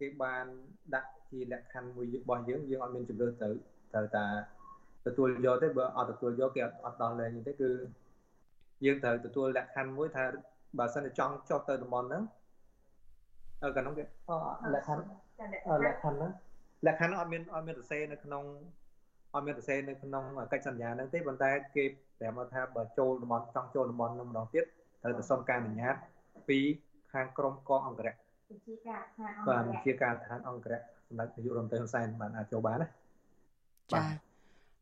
[SPEAKER 8] គេបានដាក់ជាលក្ខខណ្ឌមួយរបស់យើងយើងអត់មានជំរឿទៅត្រូវតាទទួលយកទេបើអត់ទទួលយកគេអត់ដល់លែងទេគឺយើងត្រូវទទួលលក្ខខណ្ឌមួយថា បើសិនជាចង់ចុះទៅតំបន់ហ្នឹងអឺកាលនោះគេលក្ខខណ្ឌលក្ខខណ្ឌហ្នឹងលក្ខខណ្ឌអត់មានអត់មានសរសេរនៅក្នុងអត់មានសរសេរនៅក្នុងកិច្ចសន្យាហ្នឹងទេប៉ុន្តែគេប្រាប់មកថាបើចូលតំបន់ចង់ចូលតំបន់ហ្នឹងម្ដងទៀតត្រូវទៅសុំការអនុញ្ញាតពីខាងក្រមកងអង្គរៈជាការឋានបាទជាការឋានអង្គរៈសម្ដេចនាយករដ្ឋមន្ត្រីហ៊ុនសែនបានអាចចូលបានណា
[SPEAKER 1] ចា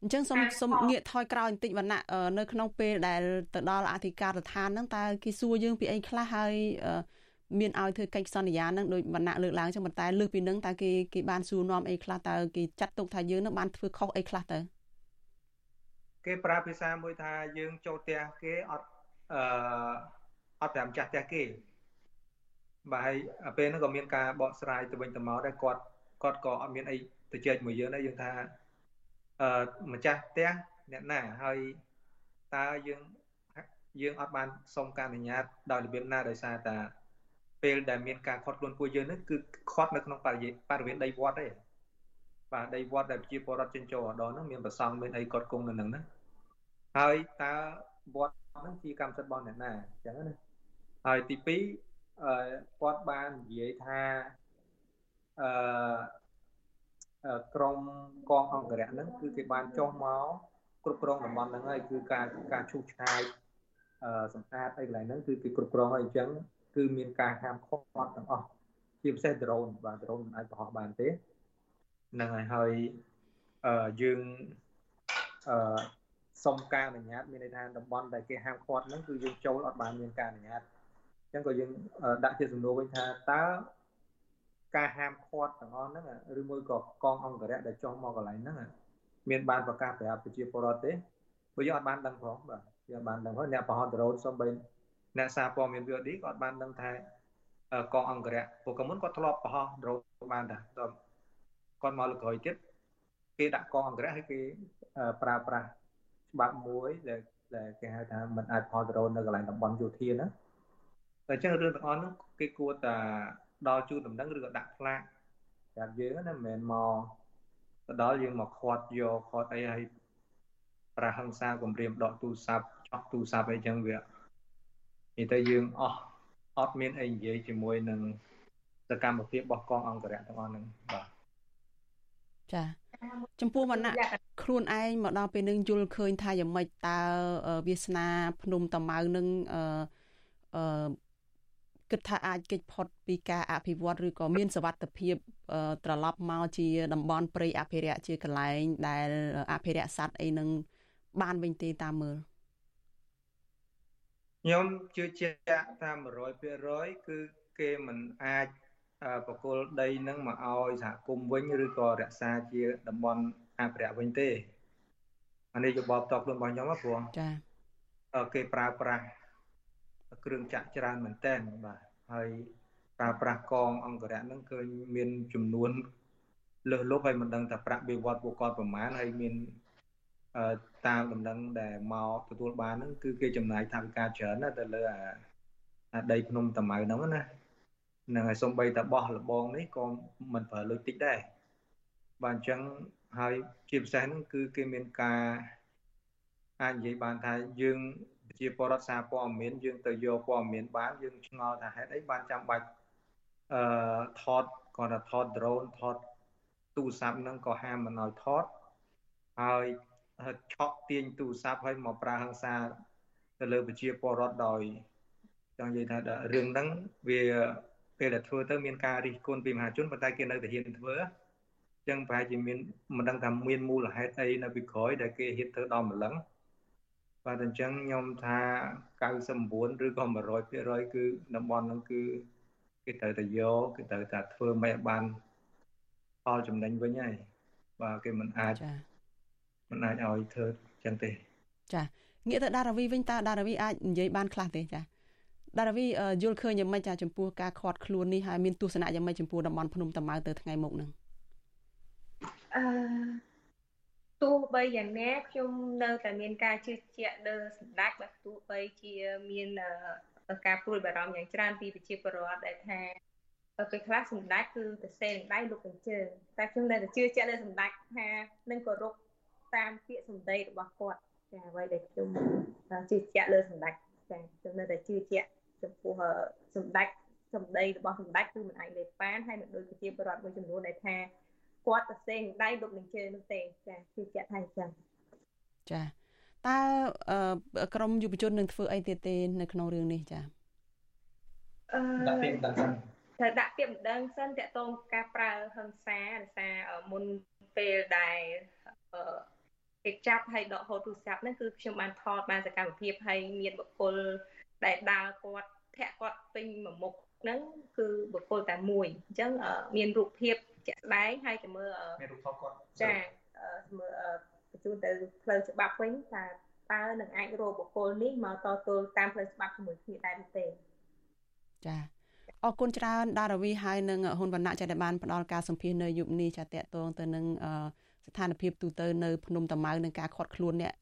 [SPEAKER 1] អញ្ចឹងសូមសូមងាកថយក្រោយបន្តិចវណ្ណៈនៅក្នុងពេលដែលទៅដល់អធិការដ្ឋានហ្នឹងតើគេសួរយើងពីអីខ្លះហើយមានឲ្យធ្វើកិច្ចសន្យាហ្នឹងដោយវណ្ណៈលើកឡើងចឹងប៉ុន្តែលើសពីហ្នឹងតើគេគេបានសួរនាំអីខ្លះតើគេចាត់ទុកថាយើងនឹងបានធ្វើខុសអីខ្លះទៅ
[SPEAKER 8] គេប្រើភាសាមួយថាយើងចូលផ្ទះគេអត់អឺអត់ប្រាប់ម្ចាស់ផ្ទះគេបាទហើយពេលហ្នឹងក៏មានការបកស្រាយទៅវិញទៅមកដែរគាត់គាត់ក៏អត់មានអីទៅជែកមួយយើងដែរយើងថា អឺម្ចាស់ផ្ទះអ្នកណាហើយតើយើងយើងអត់បានសុំការអនុញ្ញាតដោយរបៀបណាដោយសារតាពេលដែលមានការខាត់ខ្លួនពួកយើងនេះគឺខាត់នៅក្នុងបរិយាបរិវេណដីវត្តទេបាទដីវត្តដែលប្រជាពលរដ្ឋចិញ្ចោដល់ហ្នឹងមានប្រសង់មានអីគាត់គង់នៅហ្នឹងណាហើយតើវត្តហ្នឹងជាកម្មសិទ្ធិរបស់អ្នកណាអញ្ចឹងណាហើយទី2គាត់បាននិយាយថាអឺ ក្រមកងអង្គរៈហ្នឹងគឺគេបានចុះមកគ្រប់គ្រងតំបន់ហ្នឹងហើយគឺការការឈូសឆាយអឺសម្អាតអីកន្លែងហ្នឹងគឺគេគ្រប់គ្រងហើយអញ្ចឹងគឺមានការហាមឃាត់ទាំងអស់ជាពិសេសដ្រូនបាទដ្រូនមិនអាចបោះបានទេហ្នឹងហើយហើយអឺយើងអឺសុំការអនុញ្ញាតមានន័យថាតំបន់ដែលគេហាមឃាត់ហ្នឹងគឺយើងចូលអត់បានមានការអនុញ្ញាតអញ្ចឹងក៏យើងដាក់ជាសំណួរវិញថាតើ ការហាមឃាត់ទាំងអស់ហ្នឹងឬមួយក៏កងអង្គរៈដែលចុះមកកន្លែងហ្នឹងមានបានប្រកាសប្រាប់ប្រជាពលរដ្ឋទេព្រោះយើងអត់បានដឹងផងបាទយើងអត់បានដឹងផងអ្នកបរហតរ៉ូតសំបីអ្នកសារព័ត៌មាន VOD ក៏អត់បានដឹងថាកងអង្គរៈពួកកមុនគាត់ធ្លាប់បរហោះដ្រូនបានដែរដល់គាត់មកលើក្រោយទៀតគេដាក់កងអង្គរៈហើយគេប្រើប្រាស់ច្បាប់មួយដែលដែលគេហៅថាមិនអាចផលដ្រូននៅកន្លែងតំបន់យោធាណាតែអញ្ចឹងរឿងទាំងអស់នោះគេគួរតែ ដល់ជូនដំណឹងឬក៏ដាក់ផ្លាកប្រាប់យើងណាមិនមែនមកទៅដល់យើងមកខាត់យកខាត់អីហើយប្រហិង្សាគម្រាមដកទូរស័ព្ទចោះទូរស័ព្ទអីចឹងវានេះទៅយើងអស់អត់មានអីនិយាយជាមួយនឹងសកម្មភាពរបស់កងអង្គរៈទាំងអស់ហ្នឹងបាទ
[SPEAKER 1] ចាចំពោះវណ្ណៈខ្លួនឯងមកដល់ពេលនឹងយល់ឃើញថាយ៉ាងម៉េចតើវាសនា ភ្នំតាម៉ៅនឹងអឺអឺ គិតថាអាចគេចផុតពីការអភិវឌ្ឍឬក៏មានសវត្ថភាពត្រឡប់មកជាតំបន់ព្រៃអភិរក្សជាកន្លែងដែលអភិរក្សសត្វអីនឹងបានវិញទេតាមមើល
[SPEAKER 8] ខ្ញុំជឿជាក់តាម100%គឺគេមិនអាចបកគលដីនឹងមកឲ្យសហគមន៍វិញឬក៏រក្សាជាតំបន់អភិរក្សវិញទេអានេះយោបល់តបខ្លួនរបស់ខ្ញុំហ៎ព្រោះចាគេប្រើប្រាស់ គ្រឿងចាក់ច្រើនមែនតើបាទហើយប្រើប្រាស់កងអង្គរៈហ្នឹងឃើញមានចំនួនលើសលប់ហើយមិនដឹងថាប្រាក់បៀវត្តពួកគាត់ប្រមាណហើយមានតាមដំណឹងដែលមកទទួលបានហ្នឹងគឺគេចំណាយថវិកាច្រើនណាស់ទៅលើអាដីភ្នំតាម៉ៅហ្នឹងណាហ្នឹងហើយសំបីតាបោះលបងនេះក៏មិនប្រើលុយតិចដែរបាទអញ្ចឹងហើយជាពិសេសហ្នឹងគឺគេមានការអាចនិយាយបានថាយើង ជាបរដ្ឋសារព័ត៌មានយើងទៅយកព័ត៌មានបានយើងឆ្ងល់ថាហេតុអីបានចាំបាច់អឺថតគាត់ថាថត drone ថតទូរស័ព្ទហ្នឹងក៏ហាមមិនឲ្យថតហើយឆក់ទាញទូរស័ព្ទឲ្យមកប្រើហិង្សាទៅលើប្រជាពលរដ្ឋដោយចង់និយាយថារឿងហ្នឹងវាពេលដែលធ្វើទៅមានការរិះគន់ពីមហាជនប៉ុន្តែគេនៅតែហ៊ានធ្វើអញ្ចឹងប្រហែលជាមានមិនដឹងថាមានមូលហេតុអីនៅពីក្រោយដែលគេហ៊ានធ្វើដល់ម្លឹង បាទអញ្ចឹងខ្ញុំថា99ឬក៏100%គឺតំបន់ហ្នឹងគឺគេត្រូវតែយកគេត្រូវតែធ្វើមិនឲ្យបានផលចំណេញវិញហើយបាទគេមិនអាចមិនអាចឲ្យធ្វើចឹងទេ
[SPEAKER 1] ចាងាកទៅដារាវីវិញតើដារាវីអាចនិយាយបានខ្លះទេចាដារាវីយល់ឃើញយ៉ាងម៉េចចាចំពោះការខាត់ខ្លួននេះហើយមានទស្សនៈយ៉ាងម៉េចចំពោះតំបន់ភ្នំតាម៉ៅទៅថ្ងៃមុខហ្នឹង
[SPEAKER 9] អឺ ទោះបីយ៉ាងណាខ្ញុំនៅតែមានការជឿជាក់លើសម្ដេចបើទោះបីជាមានការព្រួយបារម្ភយ៉ាងច្រើនពីប្រជាពលរដ្ឋដែលថាពេលខ្លះសម្ដេចគឺទៅសេនឹងដៃលោកកញ្ជើតែខ្ញុំនៅតែជឿជាក់លើសម្ដេចថានឹងគោរពតាមពាក្យសម្ដីរបស់គាត់ចាអ្វីដែលខ្ញុំជឿជាក់លើសម្ដេចចាខ្ញុំនៅតែជឿជាក់ចំពោះសម្ដេចសម្ដីរបស់សម្ដេចគឺមិនអាចលេបបានហើយមិនដូចប្រជាពលរដ្ឋមួយចំនួនដែលថា គាត់ទៅសេងដៃលោកនឹងជើនោះទេចាជឿជាក់ថាអញ្ចឹង
[SPEAKER 1] ចាតើក្រមយុវជននឹងធ្វើអីទៀតទេនៅក្នុងរឿងនេះចា
[SPEAKER 9] អឺដាក់ពាក្យមិនដឹងសិនត្រូវដាក់ពាក្យមិនដឹងសិនតកតងការប្រើហិង្សាដោយសារមុនពេលដែលអឺគេចាប់ហើយដកហូតទូរស័ព្ទហ្នឹងគឺខ្ញុំបានថតបានសកម្មភាពហើយមានបុគ្គលដែលដើរគាត់ធាក់គាត់ពេញមួយមុខហ្នឹងគឺបុគ្គលតែមួយអញ្ចឹងមានរូបភាព ជាក់ស្ដែងហើយទៅមើល
[SPEAKER 8] មានរូបថតគាត់
[SPEAKER 9] ចាមើលបញ្ជូនទៅផ្លូវច្បាប់វិញថាតើនឹងអាចរកបុគ្គលនេះមកតទល់តាមផ្លូវច្បាប់ជាមួយគ្នាដែរទេ
[SPEAKER 1] ចាអរគុណច្រើនដារាវីហើយនឹងហ៊ុនវណ្ណៈចាដែលបានផ្ដល់ការសម្ភាសនៅយុគនេះចាតកតងទៅនឹងស្ថានភាពទូទៅនៅភ្នំតាម៉ៅនឹងការខាត់ខ្លួនអ្នក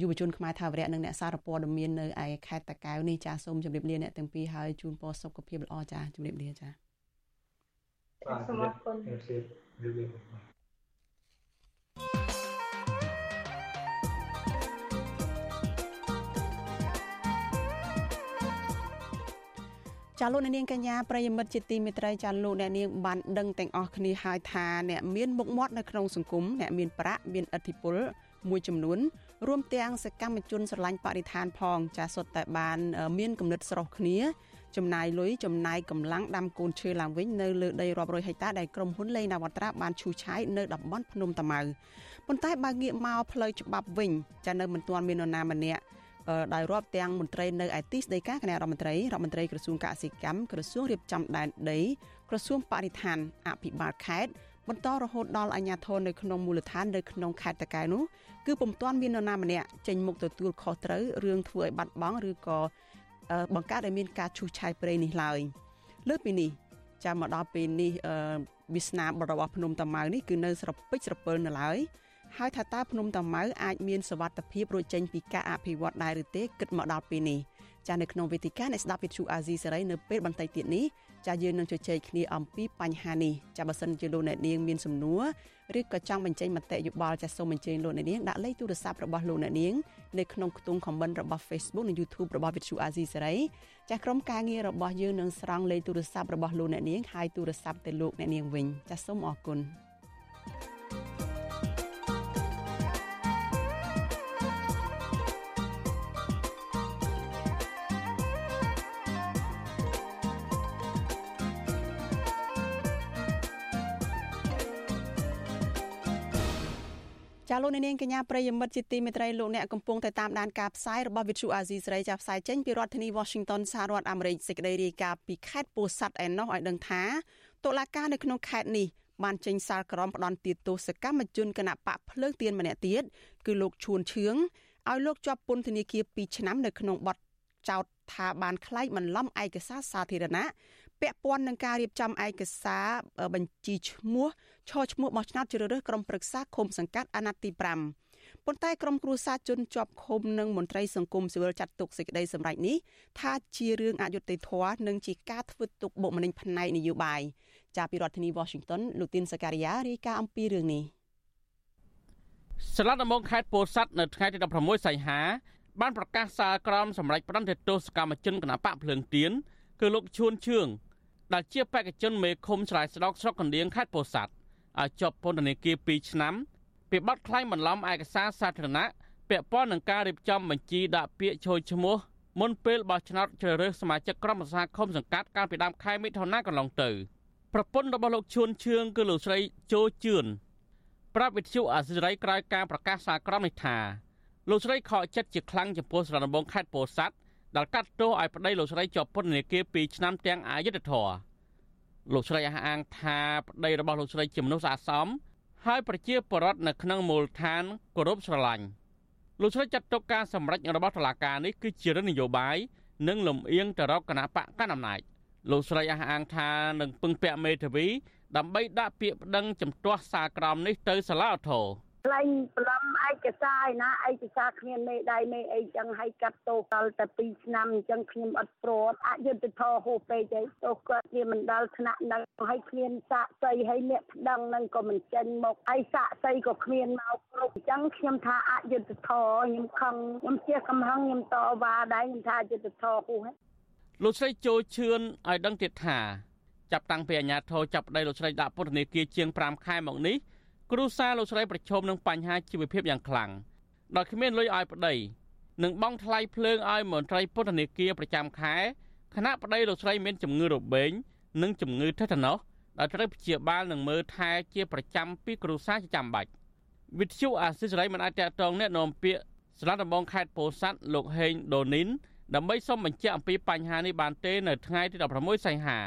[SPEAKER 1] យុវជនខ្មែរថាវរៈនិងអ្នកសារព័ត៌មាននៅឯខេត្តតាកែវនេះចាសូមជម្រាបលាអ្នកទាំងពីរហើយជូនពរសុខភាពល្អចាជម្រាបលាចា
[SPEAKER 9] សូមអរគុណជម្រាបលា
[SPEAKER 1] ចាលោកអ្នកនាងកញ្ញាប្រិយមិត្តជាទីមេត្រីចាលោកអ្នកនាងបានដឹងទាំងអស់គ្នាហើយថាអ្នកមានមុខមាត់នៅក្នុងសង្គមអ្នកមានប្រាក់មានឥទ្ធិពលមួយចំនួនរួមទាំងសកម្មជនស្រឡាញ់បរិស្ថានផង ចាសុទ្ធតែបាន មានគំនិតស្រស់គ្នា ចំណាយលុយចំណាយកម្លាំងដាំកូនឈើឡើងវិញនៅលើដីរាប់រយហិកតាដែលក្រុមហ៊ុនលេងនាវត្រាបានឈូសឆាយនៅតំបន់ភ្នំតាម៉ៅប៉ុន្តែបើងាកមកផ្លូវច្បាប់វិញចានៅមិនទាន់មាននរណាម្នាក់ដោយរាប់ទាំងមន្ត្រីនៅឯទីស្តីការគណៈរដ្ឋមន្ត្រីរដ្ឋមន្ត្រីក្រសួងកសិកម្មក្រសួងរៀបចំដែនដីក្រសួងបរិស្ថានអភិបាលខេត្តបន្តរហូតដល់អាជ្ញាធរនៅក្នុងមូលដ្ឋាននៅក្នុងខេត្តតកែនោះគឺពុំទាន់មាននរណាម្នាក់ចេញមុខទទួលខុសត្រូវរឿងធ្វើឲ្យបាត់បង់ឬក៏ បង្កើតឲ្យមានការឈូសឆាយព្រៃនេះឡើយលើពីនេះចាំមកដល់ពេលនេះវាសនាបរបស់ភ្នំតាម៉ៅនេះគឺនៅស្រពេចស្រពិលនៅឡើយហើយថាតើភ្នំតាម៉ៅអាចមានសវត្ថភាពរួចចេញពីការអភិវឌ្ឍដែរឬទេគិតមកដល់ពេលនេះចានៅក្នុងវេទិកានៃស្ដាប់វិទ្យុអាស៊ីសេរីនៅពេលបន្តិចទៀតនេះ ចាយើងនឹងជជែកគ្នាអំពីបញ្ហានេះចាបើសិនជាលោកអ្នកនាងមានសំណួរឬក៏ចង់បញ្ចេញមតិយោបល់ចាសូមអញ្ជើញលោកអ្នកនាងដាក់លេខទូរស័ព្ទរបស់លោកអ្នកនាងនៅក្នុងខ្ទង់ comment របស់ Facebook និង YouTube របស់វិទ្យុអាស៊ីសេរីចាក្រុមការងាររបស់យើងនឹងស្រង់លេខទូរស័ព្ទរបស់លោកអ្នកនាងហើយទូរស័ព្ទទៅលោកអ្នកនាងវិញចាសូមអរគុណ thank you លោកនាងកញ្ញាប្រិយមិត្តជាទីមេត្រីលោកអ្នកកំពុងតែតាមដានការផ្សាយរបស់ Vithu Azizi ស្រីចាផ្សាយចេញពីរដ្ឋធានី Washington សហរដ្ឋអាមេរិកសេចក្តីរាយការណ៍ពីខេត្តពោធិ៍សាត់ឯណោះឲ្យដឹងថាតុលាការនៅក្នុងខេត្តនេះបានចេញសាលក្រមផ្ដន្ទាទោសកម្មជនគណៈបកភ្លើងទៀនម្នាក់ទៀតគឺលោកឈួនឈឿងឲ្យលោកជាប់ពន្ធនាគារ2ឆ្នាំនៅក្នុងបទចោទថាបានក្លែកបន្លំឯកសារសាធារណៈ ពាក់ព័ន្ធនឹងការរៀបចំឯកសារបញ្ជីឈ្មោះឈរឈ្មោះបោះឆ្នោតជ្រើសរើសក្រុមប្រឹក្សាឃុំសង្កាត់អាណត្តិទី5ប៉ុន្តែក្រុមគ្រួសារជនជាប់ឃុំនិងមន្ត្រីសង្គមស៊ីវិលចាត់ទុកសេចក្តីសម្រេចនេះថាជារឿងអយុត្តិធម៌និងជាការធ្វើទុកបុកម្នេញផ្នែកនយោបាយចាប់ពីរដ្ឋធានី Washington លោកទីនសការីយ៉ារាយការណ៍អំពីរឿងនេះ
[SPEAKER 10] សាលាដំបងខេត្តពោធិ៍សាត់នៅថ្ងៃទី16សីហាបានប្រកាសសាលក្រមសម្រាប់ផ្ដន្ទាទោសកម្មជនគណបកភ្លើងទៀនគឺលោកឈួនឈឿង ដែលជាបេក្ខជនមេឃុំឆ្លើយស្ដកស្រុកកណ្ដៀងខេត្តពោធិ៍សាត់ឲ្យជាប់ពន្ធនាគារ2ឆ្នាំពីបទក្លែងបន្លំឯកសារសាធារណៈពាក់ព័ន្ធនឹងការរៀបចំបញ្ជីដាក់ពាក្យចូលឈ្មោះមុនពេលបោះឆ្នោតជ្រើសរើសសមាជិកក្រុមប្រឹក្សាឃុំសង្កាត់កាលពីដើមខែមិថុនាកន្លងទៅប្រពន្ធរបស់លោកឈួនឈឿងគឺលោកស្រីជូជឿនប្រាប់វិទ្យុអាស៊ីសេរីក្រោយការប្រកាសសារក្រមនេះថាលោកស្រីខកចិត្តជាខ្លាំងចំពោះស្រុកដំបងខេត្តពោធិ៍សាត់ ដែលកាត់ទោសឲ្យប្តីលោកស្រីជាប់ពន្ធនាគារ2ឆ្នាំទាំងអយុធធរលោកស្រីអះអាងថាប្តីរបស់លោកស្រីជាមនុស្សស្អាតសមហើយប្រជាពលរដ្ឋនៅក្នុងមូលដ្ឋានគោរពស្រឡាញ់លោកស្រីចាត់ទុកការសម្រេចរបស់តុលាការនេះគឺជារឿងនយោបាយនិងលំអៀងទៅរកគណៈបកកណ្ដាលអំណាចលោកស្រីអះអាងថានឹងពឹងពាក់មេធាវីដើម្បីដាក់ពាក្យប្តឹងជំទាស់សារក្រមនេះទៅសាលាឧទ្ធរណ៍
[SPEAKER 11] ខ្លែងប្លំឯកសារឯណាឯកសារគ្មានមេដៃមេអីចឹងឲ្យកាត់ទោសដល់តែ2ឆ្នាំអញ្ចឹងខ្ញុំអត់ព្រមអយុត្តិធម៌ហូបពេកទេទោសគាត់វាមិនដល់ថ្នាក់នឹងឲ្យគ្មានសាកសីឲ្យអ្នកប្តឹងនឹងក៏មិនចេញមកហើយសាកសីក៏គ្មានមកគ្រប់អញ្ចឹងខ្ញុំថាអយុត្តិធម៌ខ្ញុំខឹងខ្ញុំជាកំហឹងខ្ញុំតវ៉ាដែរខ្ញុំថាអយុត្តិធម៌ហូហេ
[SPEAKER 10] លោកស្រីចូលឈឿនឲ្យដឹងទៀតថាចាប់តាំងពីអាញាធរចាប់ប្តីលោកស្រីដាក់ពន្ធនាគារជាង5ខែមកនេះ គ្រូសាលោកស្រីប្រឈមនឹងបញ្ហាជីវភាពយ៉ាងខ្លាំងដោយគ្មានលុយឲ្យប្តីនិងបង់ថ្លៃភ្លើងឲ្យមន្ត្រីពន្ធនាគារប្រចាំខែខណៈប្តីលោកស្រីមានជំងឺរបេងនិងជំងឺថេតាណូសដែលត្រូវព្យាបាលនិងមើលថែជាប្រចាំពីគ្រូសាជាចាំបាច់វិទ្យុអាស៊ីសេរីមិនអាចតតងអ្នកនាំពាក្យស្លាដំបងខេត្តពោធិ៍សាត់លោកហេងដូនីនដើម្បីសុំបញ្ជាក់អំពីបញ្ហានេះបានទេនៅថ្ងៃទី16សីហា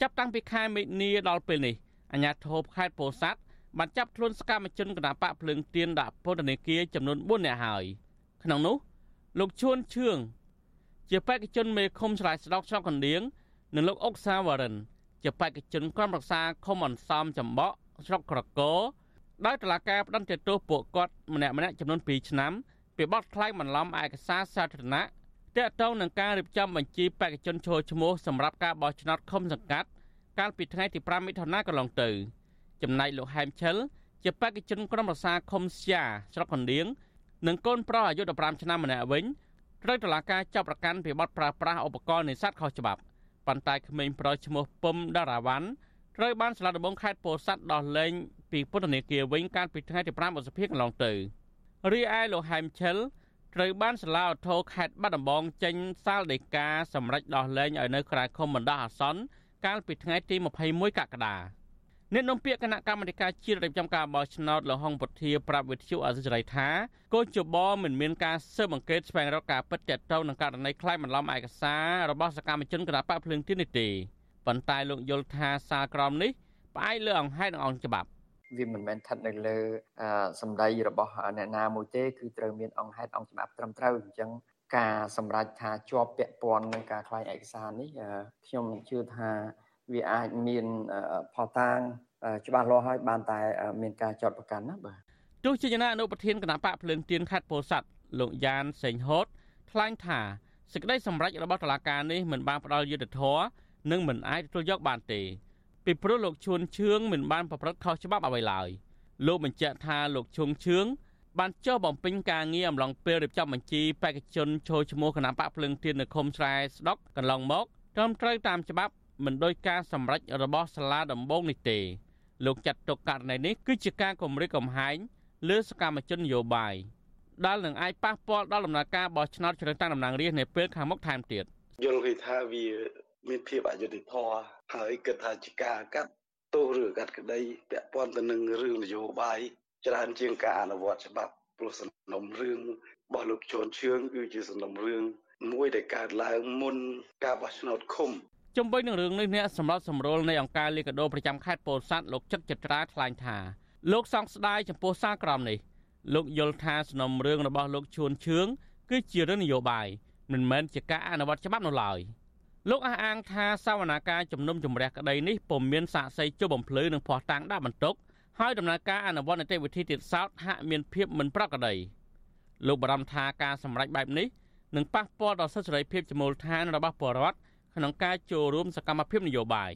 [SPEAKER 10] ចាប់តាំងពីខែមិនិនាដល់ពេលនេះអាជ្ញាធរខេត្តពោធិ៍សាត់ បានចាប់ខ្លួនសកម្មជនគណបកភ្លើងទៀនដាក់ពន្ធនាគារចំនួន4នាក់ហើយក្នុងនោះលោកឈួនឈឿងជាបេក្ខជនមេឃុំឆ្លើយស្ដកស្រុកកណ្ដៀងនិងលោកអុកសាវរិន ជាបេក្ខជនក្រុមរក្សាឃុំអន្សំចម្បក់ស្រុកក្រកោដោយតុលាការផ្តន្ទាទោសពួកគាត់ម្នាក់ម្នាក់ចំនួន2ឆ្នាំពីបទក្លែងបន្លំឯកសារសាធារណៈទាក់ទងនឹងការរៀបចំបញ្ជីបេក្ខជនចូលឈ្មោះសម្រាប់ការបោះឆ្នោតឃុំសង្កាត់កាលពីថ្ងៃទី5មិថុនាកន្លងទៅ ចំណែកលោកហែមឈិលជាបេក្ខជនក្រុមប្រឹក្សាឃុំសៀស្រុកកណ្ដៀងនិងកូនប្រុសអាយុ15ឆ្នាំម្នាក់វិញត្រូវតុលាការចាប់ប្រកាន់ពីបទប្រើប្រាស់ឧបករណ៍នេសាទខុសច្បាប់ប៉ុន្តែក្មេងប្រុសឈ្មោះពឹមដារ៉ាវ៉ាន់ត្រូវបានសាលាដំបងខេត្តពោធិ៍សាត់ដោះលែងពីពន្ធនាគារវិញកាលពីថ្ងៃទី5ឧសភាកន្លងទៅរីឯលោកហែមឈិលត្រូវបានសាលាឧទ្ធរខេត្តបាត់ដំបងចេញសាលដីកាសម្រេចដោះលែងឲ្យនៅក្រៅឃុំបណ្ដោះអាសន្នកាលពីថ្ងៃទី21កក្កដា អ្នកនាំពាក្យគណៈកម្មាធិការជាតិរៀបចំការបោះឆ្នោតលហុងពុធាប្រាប់វិទ្យុអសិរ័យថាកោជបមិនមានការស៊ើបអង្កេតស្វែងរកការពិតទាក់ទងនឹងករណីខ្លែងបន្លំឯកសាររបស់សកម្មជនគណៈបកភ្លើងទីនេះទេប៉ុន្តែលោកយល់ថាសារក្រមនេះផ្អែកលើអង្គហេតុនិងអង្គច្បាប់
[SPEAKER 12] វាមិនមែនស្ថិតនៅលើសម្ដីរបស់អ្នកណាមួយទេគឺត្រូវមានអង្គហេតុអង្គច្បាប់ត្រឹមត្រូវអញ្ចឹងការសម្រេចថាជាប់ពាក់ព័ន្ធនឹងការខ្លែងឯកសារនេះខ្ញុំជឿថា វាអាចមានផលតាងច្បាស់លាស់ហើយបានតែមានការចាត់ប្រកាន់ណាបាទ
[SPEAKER 10] ទោះជាយ៉ាងណាអនុប្រធានគណៈបកភ្លើងទៀនខេត្តពោធិ៍សាត់លោកយ៉ានសេងហូតថ្លែងថាសេចក្តីសម្រេចរបស់តុលាការនេះមិនបានផ្ដល់យុត្តិធម៌និងមិនអាចទទួលយកបានទេពីព្រោះលោកឈួនឈឿងមិនបានប្រព្រឹត្តខុសច្បាប់អ្វីឡើយលោកបញ្ជាក់ថាលោកឈុងឈឿងបានចុះបំពេញការងារអំឡុងពេលរៀបចំបញ្ជីបេក្ខជនចូលឈ្មោះគណៈបកភ្លើងទៀននៅឃុំស្រែស្ដុកកន្លងមកត្រឹមត្រូវតាមច្បាប់ មិនដោយការសម្រេចរបស់សាលាដំបងនេះទេលោកចាត់ទុកករណីនេះគឺជាការគម្រិតកំហែងលើសកម្មជននយោបាយដែលនឹងអាចប៉ះពាល់ដល់ដំណើរការបោះឆ្នោតជ្រើសតាំងតំណាងរាស្ត្រនាពេលខាងមុខថែមទៀត
[SPEAKER 13] យល់ឃើញថាវាមានភាពអយុត្តិធម៌ហើយគិតថាជាការកាត់ទោសឬកាត់ក្តីពាក់ព័ន្ធទៅនឹងរឿងនយោបាយច្រើនជាងការអនុវត្តច្បាប់ព្រោះសំណុំរឿងរបស់លោកជន់ឈឿងគឺជាសំណុំរឿងមួយដែលកើតឡើងមុនការបោះឆ្នោតឃុំ
[SPEAKER 10] ជំវិញនឹងរឿងនេះអ្នកសម្រាប់សម្រួលនៃអង្គការលីកាដូប្រចាំខេត្តពោធិ៍សាត់លោកចឹកចត្រាថ្លែងថាលោកសង្ស្ដាយចំពោះសារក្រមនេះលោកយល់ថាសំណុំរឿងរបស់លោកឈួនឈឿងគឺជារឿងនយោបាយមិនមែនជាការអនុវត្តច្បាប់នោះឡើយលោកអះអាងថាសវនាការជំនុំជម្រះក្តីនេះពុំមានសាកសីជុំបំភ្លឺនិងភ័ស្តុតាងដាក់បន្ទុកហើយដំណើរការអនុវត្តនីតិវិធីទៀតសោតហាក់មានភាពមិនប្រក្រតីលោកបារម្ភថាការសម្រេចបែបនេះនឹងប៉ះពាល់ដល់សិទ្ធិសេរីភាពជាមូលដ្ឋានរបស់ប្រជាពលរដ្ឋ ក្នុងការចូលរួមសកម្មភាពនយោបាយ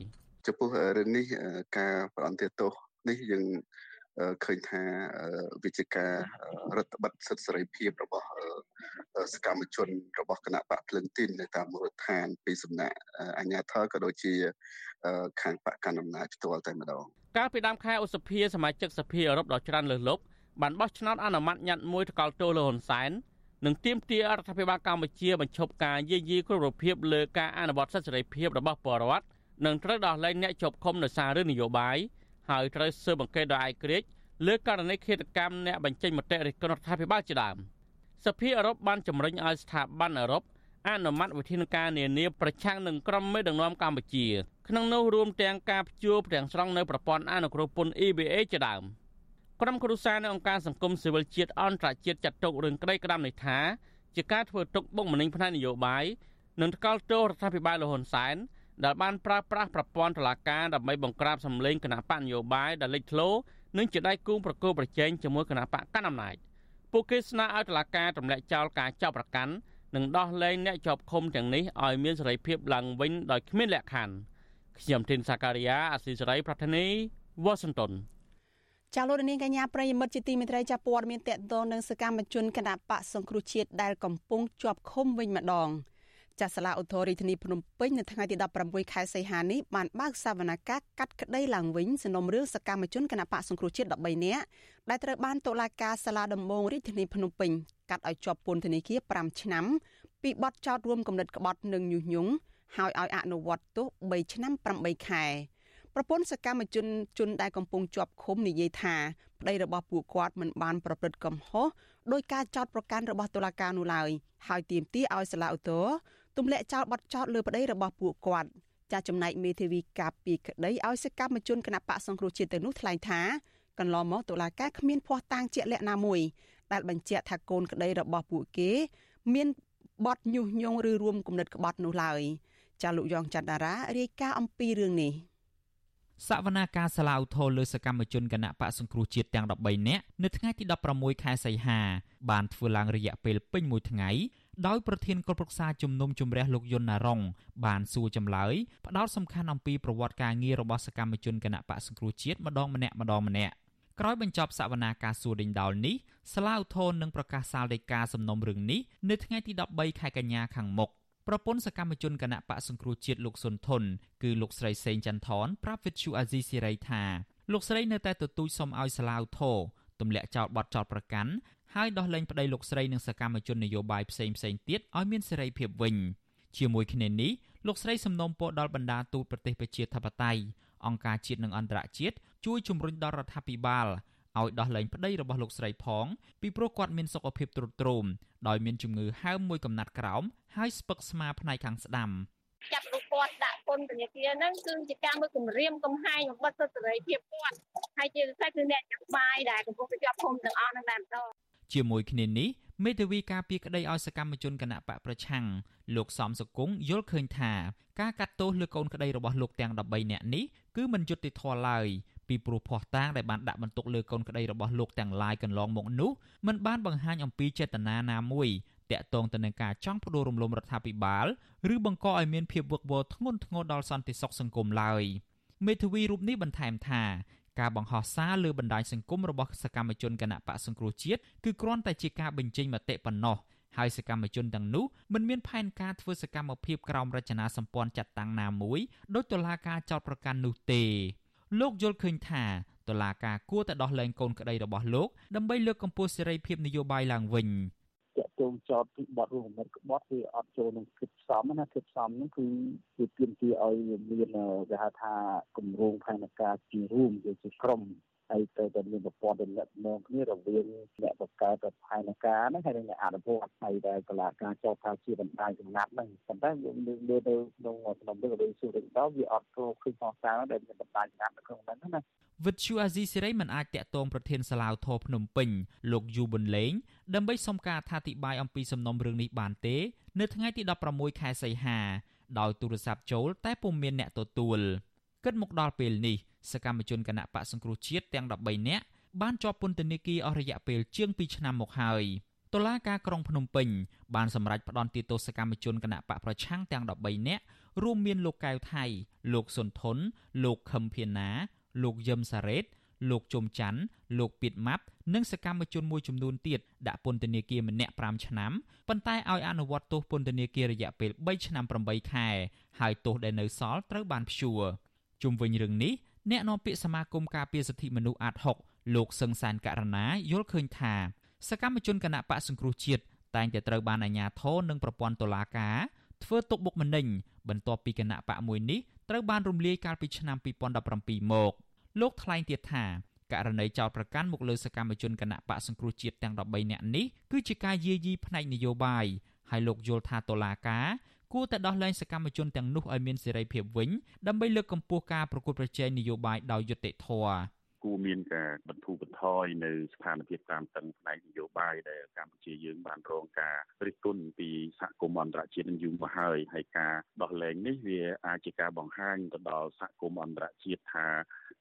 [SPEAKER 14] ចំពោះរឿងនេះការប្រអន្តទោសនេះយើងឃើញថាវិជាការរដ្ឋបတ်សិទ្ធិសេរីភាពរបស់សកម្មជនរបស់គណៈបកភ្លឹងទីននៅតាមមូលដ្ឋានពីសំណាក់អាជ្ញាធរក៏ដូចជាខាងបកកណ្ដាលអំណាចផ្ទាល់តែម្ដង
[SPEAKER 10] កាលពីដើមខែឧសភាសមាជិកសភាអឺរ៉ុបដ៏ច្រើនលើសលប់បានបោះឆ្នោតអនុម័តញត្តិមួយថ្កោលទោសលើហ៊ុនសែន និងទាមទាររដ្ឋាភិបាលកម្ពុជាបញ្ឈប់ការយាយីគ្រប់រូបភាពលើការអនុវត្តសិទ្ធិសេរីភាពរបស់ពលរដ្ឋនិងត្រូវដោះលែងអ្នកជាប់ឃុំដោយសាររឿងនយោបាយហើយត្រូវស៊ើបអង្កេតដោយឯករាជ្យលើករណីឃាតកម្មអ្នកបញ្ចេញមតិរិះគន់រដ្ឋាភិបាលជាដើមសភាអឺរ៉ុបបានជំរុញឲ្យស្ថាប័នអឺរ៉ុបអនុម័តវិធានការនានាប្រឆាំងនឹងក្រុមមេដឹកនាំកម្ពុជាក្នុងនោះរួមទាំងការព្យួរទាំងស្រុងនៅប្រព័ន្ធអនុគ្រោះពន្ធ EBA ជាដើម ក្រុមគ្រួសារនៅអង្គការសង្គមស៊ីវិលជាតិអន្តរជាតិចាត់ទុករឿងក្តីក្តាំនេះថាជាការធ្វើទុកបុកម្នេញផ្នែកនយោបាយនិងថ្កោលទោសរដ្ឋាភិបាលលហ៊ុនសែនដែលបានប្រើប្រាស់ប្រព័ន្ធតុលាការដើម្បីបង្ក្រាបសម្លេងគណៈបកនយោបាយដែលលេចធ្លោនិងជាដៃគូប្រកួតប្រជែងជាមួយគណៈបកកណ្ដាលអំណាចពួកគេស្នើឲ្យតុលាការទម្លាក់ចោលការចាប់ប្រកាន់និងដោះលែងអ្នកជាប់ឃុំទាំងនេះឲ្យមានសេរីភាពឡើងវិញដោយគ្មានលក្ខខណ្ឌខ្ញុំធីនសាការីយ៉ាអស៊ីសេរីប្រធានីវ៉ាស៊ីនតោន
[SPEAKER 1] ចាលោកនាងកញ្ញាប្រិយមិត្តជាទីមេត្រីចាព័ត៌មានតកតងនឹងសកម្មជនគណៈបកសង្គ្រោះជាតិដែលកំពុងជាប់ឃុំវិញម្ដងចាស់សាលាឧទ្ធររាជធានីភ្នំពេញនៅថ្ងៃទី16ខែសីហានេះបានបើកសវនកម្មកាត់ក្តីឡើងវិញសំណុំរឿងសកម្មជនគណបកសង្គ្រោះជាតិ13នាក់ដែលត្រូវបានតុលាការសាលាដំបងរាជធានីភ្នំពេញកាត់ឲ្យជាប់ពន្ធនាគារ5ឆ្នាំពីបទចោទរួមគំនិតក្បត់និងញុះញង់ហើយឲ្យអនុវត្តទោស3ឆ្នាំ8ខែ ប្រពន្ធសកម្មជនជនដែលកំពុងជាប់ឃុំនិយាយថាប្តីរបស់ពួកគាត់មិនបានប្រព្រឹត្តកំហុសដោយការចោទប្រកាន់របស់តុលាការនោះឡើយហើយទាមទារឲ្យសាលាឧទ្ធរទម្លាក់ចោលបទចោទលើប្តីរបស់ពួកគាត់ចាចំណែកមេធាវីកាពីក្តីឲ្យសកម្មជនគណៈបកសង្គ្រោះជាតិទៅនោះថ្លែងថាកន្លងមកតុលាការគ្មានភ័ស្តុតាងជាក់លាក់ណាមួយដែលបញ្ជាក់ថាកូនក្តីរបស់ពួកគេ មានបទញុះញង់ឬរួមគំនិតក្បត់នោះឡើយចាលោកយ៉ងច័ន្ទតារារាយការណ៍អំពីរឿងនេះ
[SPEAKER 15] សវនាការសាឡាវថូលើសកម្មជនគណៈបកសង្គ្រោះជាតិទាំង13នាក់នៅថ្ងៃទី16ខែសីហាបានធ្វើឡើងរយៈពេលពេញមួយថ្ងៃដោយប្រធានគណៈប្រឹក្សាជំនុំជម្រះលោកយុនណារងបានសួរចម្លើយផ្ដោតសំខាន់អំពីប្រវត្តិការងាររបស់សកម្មជនគណៈបកសង្គ្រោះជាតិម្ដងម្នាក់ម្ដងម្នាក់ក្រោយបញ្ចប់សវនាការសួរដេញដោលនេះស្លាវធននឹងប្រកាសសាលដីកាសំណុំរឿងនេះនៅថ្ងៃទី13ខែកញ្ញាខាងមុខ ប្រពន្ធសកម្មជនគណៈបកសង្គ្រោះជាតិលោកសុនធុនគឺលោកស្រីសេងចន្ទថនប្រាប់វិទ្យុអាស៊ីសេរីថាលោកស្រីនៅតែទទូចសុំឲ្យស្លាវធោទម្លាក់ចោលបទចោតប្រកាន់ហើយដោះលែងប្តីលោកស្រីនិងសកម្មជននយោបាយផ្សេងផ្សេងទៀតឲ្យមានសេរីភាពវិញជាមួយគ្នានេះលោកស្រីសំណូមពរដល់បណ្ដាទូតប្រទេសប្រជាធិបតេយ្យអង្គការជាតិនិងអន្តរជាតិជួយជំរុញដល់រដ្ឋាភិបាល ឲ្យដោះលែងប្តីរបស់លោកស្រីផងពីព្រោះគាត់មានសុខភាពទ្រុឌទ្រោមដោយមានជំងឺហើមមួយកំណាត់ក្រោមហើយស្ពឹកស្មាផ្នែកខាងស្ដាំ
[SPEAKER 16] ចាប់រូបគាត់ដាក់ពន្ធនាគារហ្នឹងគឺជាការមើលគម្រាមកំហែងបំបិទសិទ្ធិសេរីភាពគាត់ហើយជាពិសេសគឺអ្នកចាប់បាយដែលកំពុងតែជាប់ឃុំទាំងអស់ហ្នឹងតែម្ដង
[SPEAKER 15] ជាមួយគ្នានេះមេធាវីការពីក្តីឲ្យសកម្មជនគណៈបកប្រឆាំងលោកសំសុគង្គយល់ឃើញថាការកាត់ទោសលើកូនក្តីរបស់លោកទាំង13នាក់នេះគឺមិនយុត្តិធម៌ឡើយ ពីព្រោះភ័ស្តុតាងដែលបានដាក់បន្ទុកលើកូនក្តីរបស់លោកទាំងឡាយកន្លងមកនោះมันបានបង្ហាញអំពីចេតនាណាមួយតាក់ទងទៅនឹងការចង់ផ្ដួលរំលំរដ្ឋាភិបាលឬបង្កឲ្យមានភាពវឹកវរធ្ងន់ធ្ងរដល់សន្តិសុខសង្គមឡើយមេធាវីរូបនេះបន្ថែមថាការបង្ហោះសារលើបណ្ដាញសង្គមរបស់សកម្មជនគណៈបកសង្គ្រោះជាតិគឺគ្រាន់តែជាការបញ្ចេញមតិប៉ុណ្ណោះហើយសកម្មជនទាំងនោះមិនមានផែនការធ្វើសកម្មភាពក្រោមរចនាសម្ព័ន្ធចាត់តាំងណាមួយដោយតុលាការចោទប្រកាន់នោះទេ លោកយល់ឃើញថាតុលាការគួរតែដោះលែងកូនក្តីរបស់លោកដើម្បីលើកកម្ពស់សេរីភាពនយោបាយឡើងវិញ
[SPEAKER 17] តាក់ទងចោតពីបទរួមកម្រិតក្បត់វាអត់ចូលនឹងគិតសំណាគិតសំហ្នឹងគឺវាទាមទារឲ្យមានគេហៅថាគម្រោងផែនការជារួមជាក្រុម ហើយទៅតែមានប្រព័ន្ធទំនាក់ទំនងគ្នារវាងអ្នកបង្កើតផែនការហ្នឹងហើយនិងអ្នកអនុវត្តហើយដែលកលាការចោទថាជាបណ្ដាញចំណាត់ហ្នឹងប៉ុន្តែយើងមើលនៅក្នុងក្នុងរឿងរបស់ស៊ូរិកដល់វាអត់ចូលឃើញផងសារដែលមានបណ្ដាញចំណាត់នៅក្នុងហ្នឹងណា
[SPEAKER 15] វិទ្យុអាស៊ីសេរីមិនអាចតាក់ទងប្រធានសាឡាវធរភ្នំពេញលោកយូប៊ុនលេងដើម្បីសុំការអធិប្បាយអំពីសំណុំរឿងនេះបានទេ នៅថ្ងៃទី16ខែសីហាដោយទូរស័ព្ទចូល តែពុំមានអ្នកទទួលគិតមកដល់ពេលនេះ សកម្មជនគណៈបកសង្គ្រោះជាតិទាំង13នាក់បានជាប់ពន្ធនាគារអស់រយៈពេលជាង2ឆ្នាំមកហើយតុលាការក្រុងភ្នំពេញបានសម្រេចផ្តន្ទាទោសកម្មជនគណៈបកប្រឆាំងទាំង13នាក់រួមមានលោកកៅថៃ លោកសុនធុនលោកខឹមភាណា លោកយឹមសារ៉េតលោកជុំច័ន្ទលោកពីតម៉ាប់និងសកម្មជនមួយចំនួនទៀតដាក់ពន្ធនាគារម្នាក់5ឆ្នាំប៉ុន្តែឲ្យអនុវត្តទោសពន្ធនាគាររយៈពេល3ឆ្នាំ8ខែហើយទោសដែលនៅសល់ត្រូវបានព្យួរជុំវិញរឿងនេះ អ្នកនាំពាក្យសមាគមការពារសិទ្ធិមនុស្សអាត6លោកសឹងសានករណាយល់ឃើញថា សកម្មជនគណៈបកសង្គ្រោះជាតិតែងតែត្រូវបានអាជ្ញាធរនិងប្រព័ន្ធតុលាការធ្វើទុកបុកម្នេញបន្ទាប់ពីគណៈបកមួយនេះត្រូវបានរំលាយកាលពីឆ្នាំ2017មកលោកថ្លែងទៀតថាករណីចោតប្រកាន់មកលើសកម្មជនគណៈបកសង្គ្រោះជាតិទាំង13នាក់នេះគឺជាការយាយីផ្នែកនយោបាយហើយលោកយល់ថាតុលាការ គួរតែដោះលែងសកម្មជនទាំងនោះឲ្យមានសេរីភាពវិញដើម្បីលើកកម្ពស់ការប្រកួតប្រជែងនយោបាយដោយយុត្តិធម៌
[SPEAKER 18] គួរមានការបន្ធូរបន្ថយនៅស្ថានភាពតាមតឹងផ្នែកនយោបាយដែលកម្ពុជាយើងបានរងការរិះគន់ពីសហគមន៍អន្តរជាតិនឹងយូរមកហើយហើយការដោះលែងនេះវាអាចជាការបង្ហាញទៅដល់សហគមន៍អន្តរជាតិថា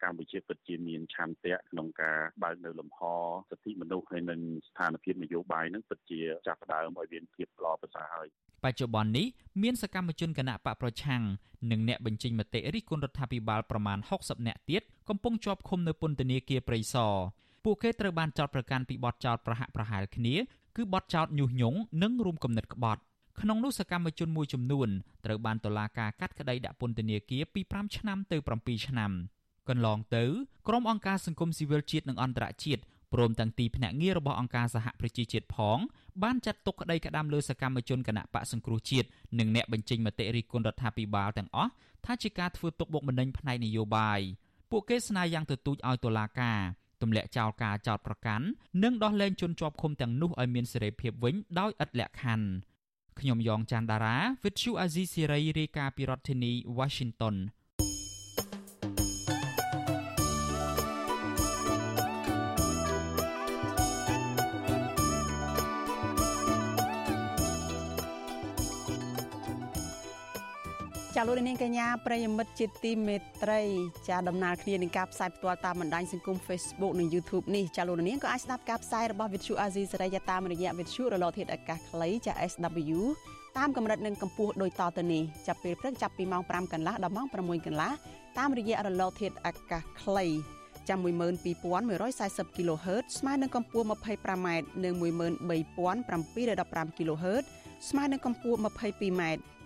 [SPEAKER 18] កម្ពុជាពិតជាមានឆន្ទៈក្នុងការបើកនៅលំហសិទ្ធិមនុស្សហើយនិងស្ថានភាពនយោបាយនឹងពិតជាចាប់ផ្ដើមឲ្យមានភាពល្អប្រសើរហើយ
[SPEAKER 15] បច្ចុប្បន្ននេះមានសកម្មជនគណៈបកប្រឆាំងនិងអ្នកបញ្ចេញមតិរិះគន់រដ្ឋាភិបាលប្រមាណ60នាក់ទៀតកំពុងជាប់ឃុំនៅពន្ធនាគារព្រៃសរពួកគេត្រូវបានចោទប្រកាន់ពីបទចោទប្រហាក់ប្រហែលគ្នាគឺបទចោទញុះញង់និងរួមគំនិតក្បត់ក្នុងនោះសកម្មជនមួយចំនួនត្រូវបានតុលាការកាត់ក្តីដាក់ពន្ធនាគារពី5ឆ្នាំទៅ7ឆ្នាំ កន្លងទៅក្រុមអង្គការសង្គមស៊ីវិលជាតិនិងអន្តរជាតិព្រមទាំងទីភ្នាក់ងាររបស់អង្គការសហប្រជាជាតិផងបានចាត់ទុកក្តីក្តាំលើសកម្មជនគណៈបកសង្គ្រោះជាតិនិងអ្នកបញ្ចេញមតិរិះគន់រដ្ឋាភិបាលទាំងអស់ថាជាការធ្វើទុកបុកម្នេញផ្នែកនយោបាយពួកគេស្នើយ៉ាងទទូចឲ្យតុលាការទម្លាក់ចោលការចោទប្រកាន់និងដោះលែងជនជាប់ឃុំទាំងនោះឲ្យមានសេរីភាពវិញដោយឥតលក្ខខណ្ឌខ្ញុំយ៉ងច័ន្ទដារាវិទ្យុអាស៊ីសេរីរាយការណ៍ពីរដ្ឋធានី Washington
[SPEAKER 1] ចាលោកនាងកញ្ញាប្រិយមិត្តជាទីមេត្រីចាដំណើរគ្នានឹងការផ្សាយផ្ទាល់តាមបណ្ដាញសង្គម Facebook និង YouTube នេះចាលោកនាងក៏អាចស្ដាប់ការផ្សាយរបស់ Vithu Azizi សេរីតាមរយៈ Vithu រលកធាតុអាកាសខ្លីចា SW តាមកម្រិតនិងកម្ពស់ដូចតទៅនេះចាប់ពេលព្រឹកចាប់ពីម៉ោង5កន្លះដល់ម៉ោង6កន្លះតាមរយៈរលកធាតុអាកាសខ្លីចាំ12140 kHz ស្មើនឹងកម្ពស់ 25m និង13715 kHz ស្មើនឹងកម្ពស់ 22m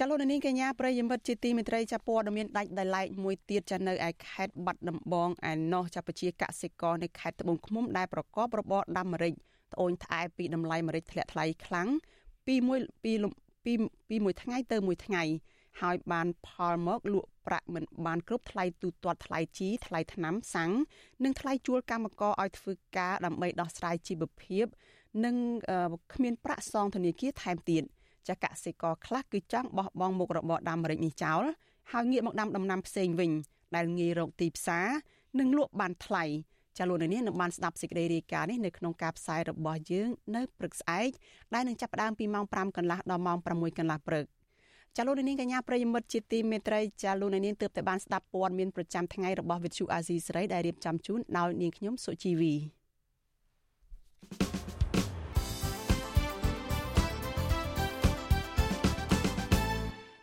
[SPEAKER 1] ចលនានេះកញ្ញាប្រិយមិត្តជាទីមេត្រីចាប់ព័ត៌មានដាច់ដោយឡែកមួយទៀតចានៅឯខេត្តបាត់ដំបងឯណោះចាប់ជាកសិករនៅខេត្តត្បូងឃ្មុំដែលប្រកបរបរដាំម្រេចត្អូញត្អែពីតម្លៃម្រេចធ្លាក់ថ្លៃខ្លាំងពីមួយពីពីពីមួយថ្ងៃទៅមួយថ្ងៃហើយបានផលមកលក់ប្រាក់មិនបានគ្រប់ថ្លៃទូទាត់ថ្លៃជីថ្លៃថ្នាំសាំងនិងថ្លៃជួលកម្មករឲ្យធ្វើការដើម្បីដោះស្រាយជីវភាព និងគ្មានប្រាក់សងធនាគារថែមទៀត។ ចាកសិករខ្លះគឺចង់បោះបង់មុខរបរដាំម្រេចនេះចោលហើយងាកមកដាំដំណាំផ្សេងវិញដែលងាយរកទីផ្សារនិងលក់បានថ្លៃចាលោកនាងនឹងបានស្ដាប់សេចក្តីរាយការណ៍នេះនៅក្នុងការផ្សាយរបស់យើងនៅព្រឹកស្អែកដែលនឹងចាប់ផ្ដើមពីម៉ោង5កន្លះដល់ម៉ោង6កន្លះព្រឹកចាលោកនាងកញ្ញាប្រិយមិត្តជាទីមេត្រីចាលោកនាងទើបតែបានស្ដាប់ព័ត៌មានប្រចាំថ្ងៃរបស់វិទ្យុអាស៊ីសេរីដែលរៀបចំជូនដោយនាងខ្ញុំសុជីវី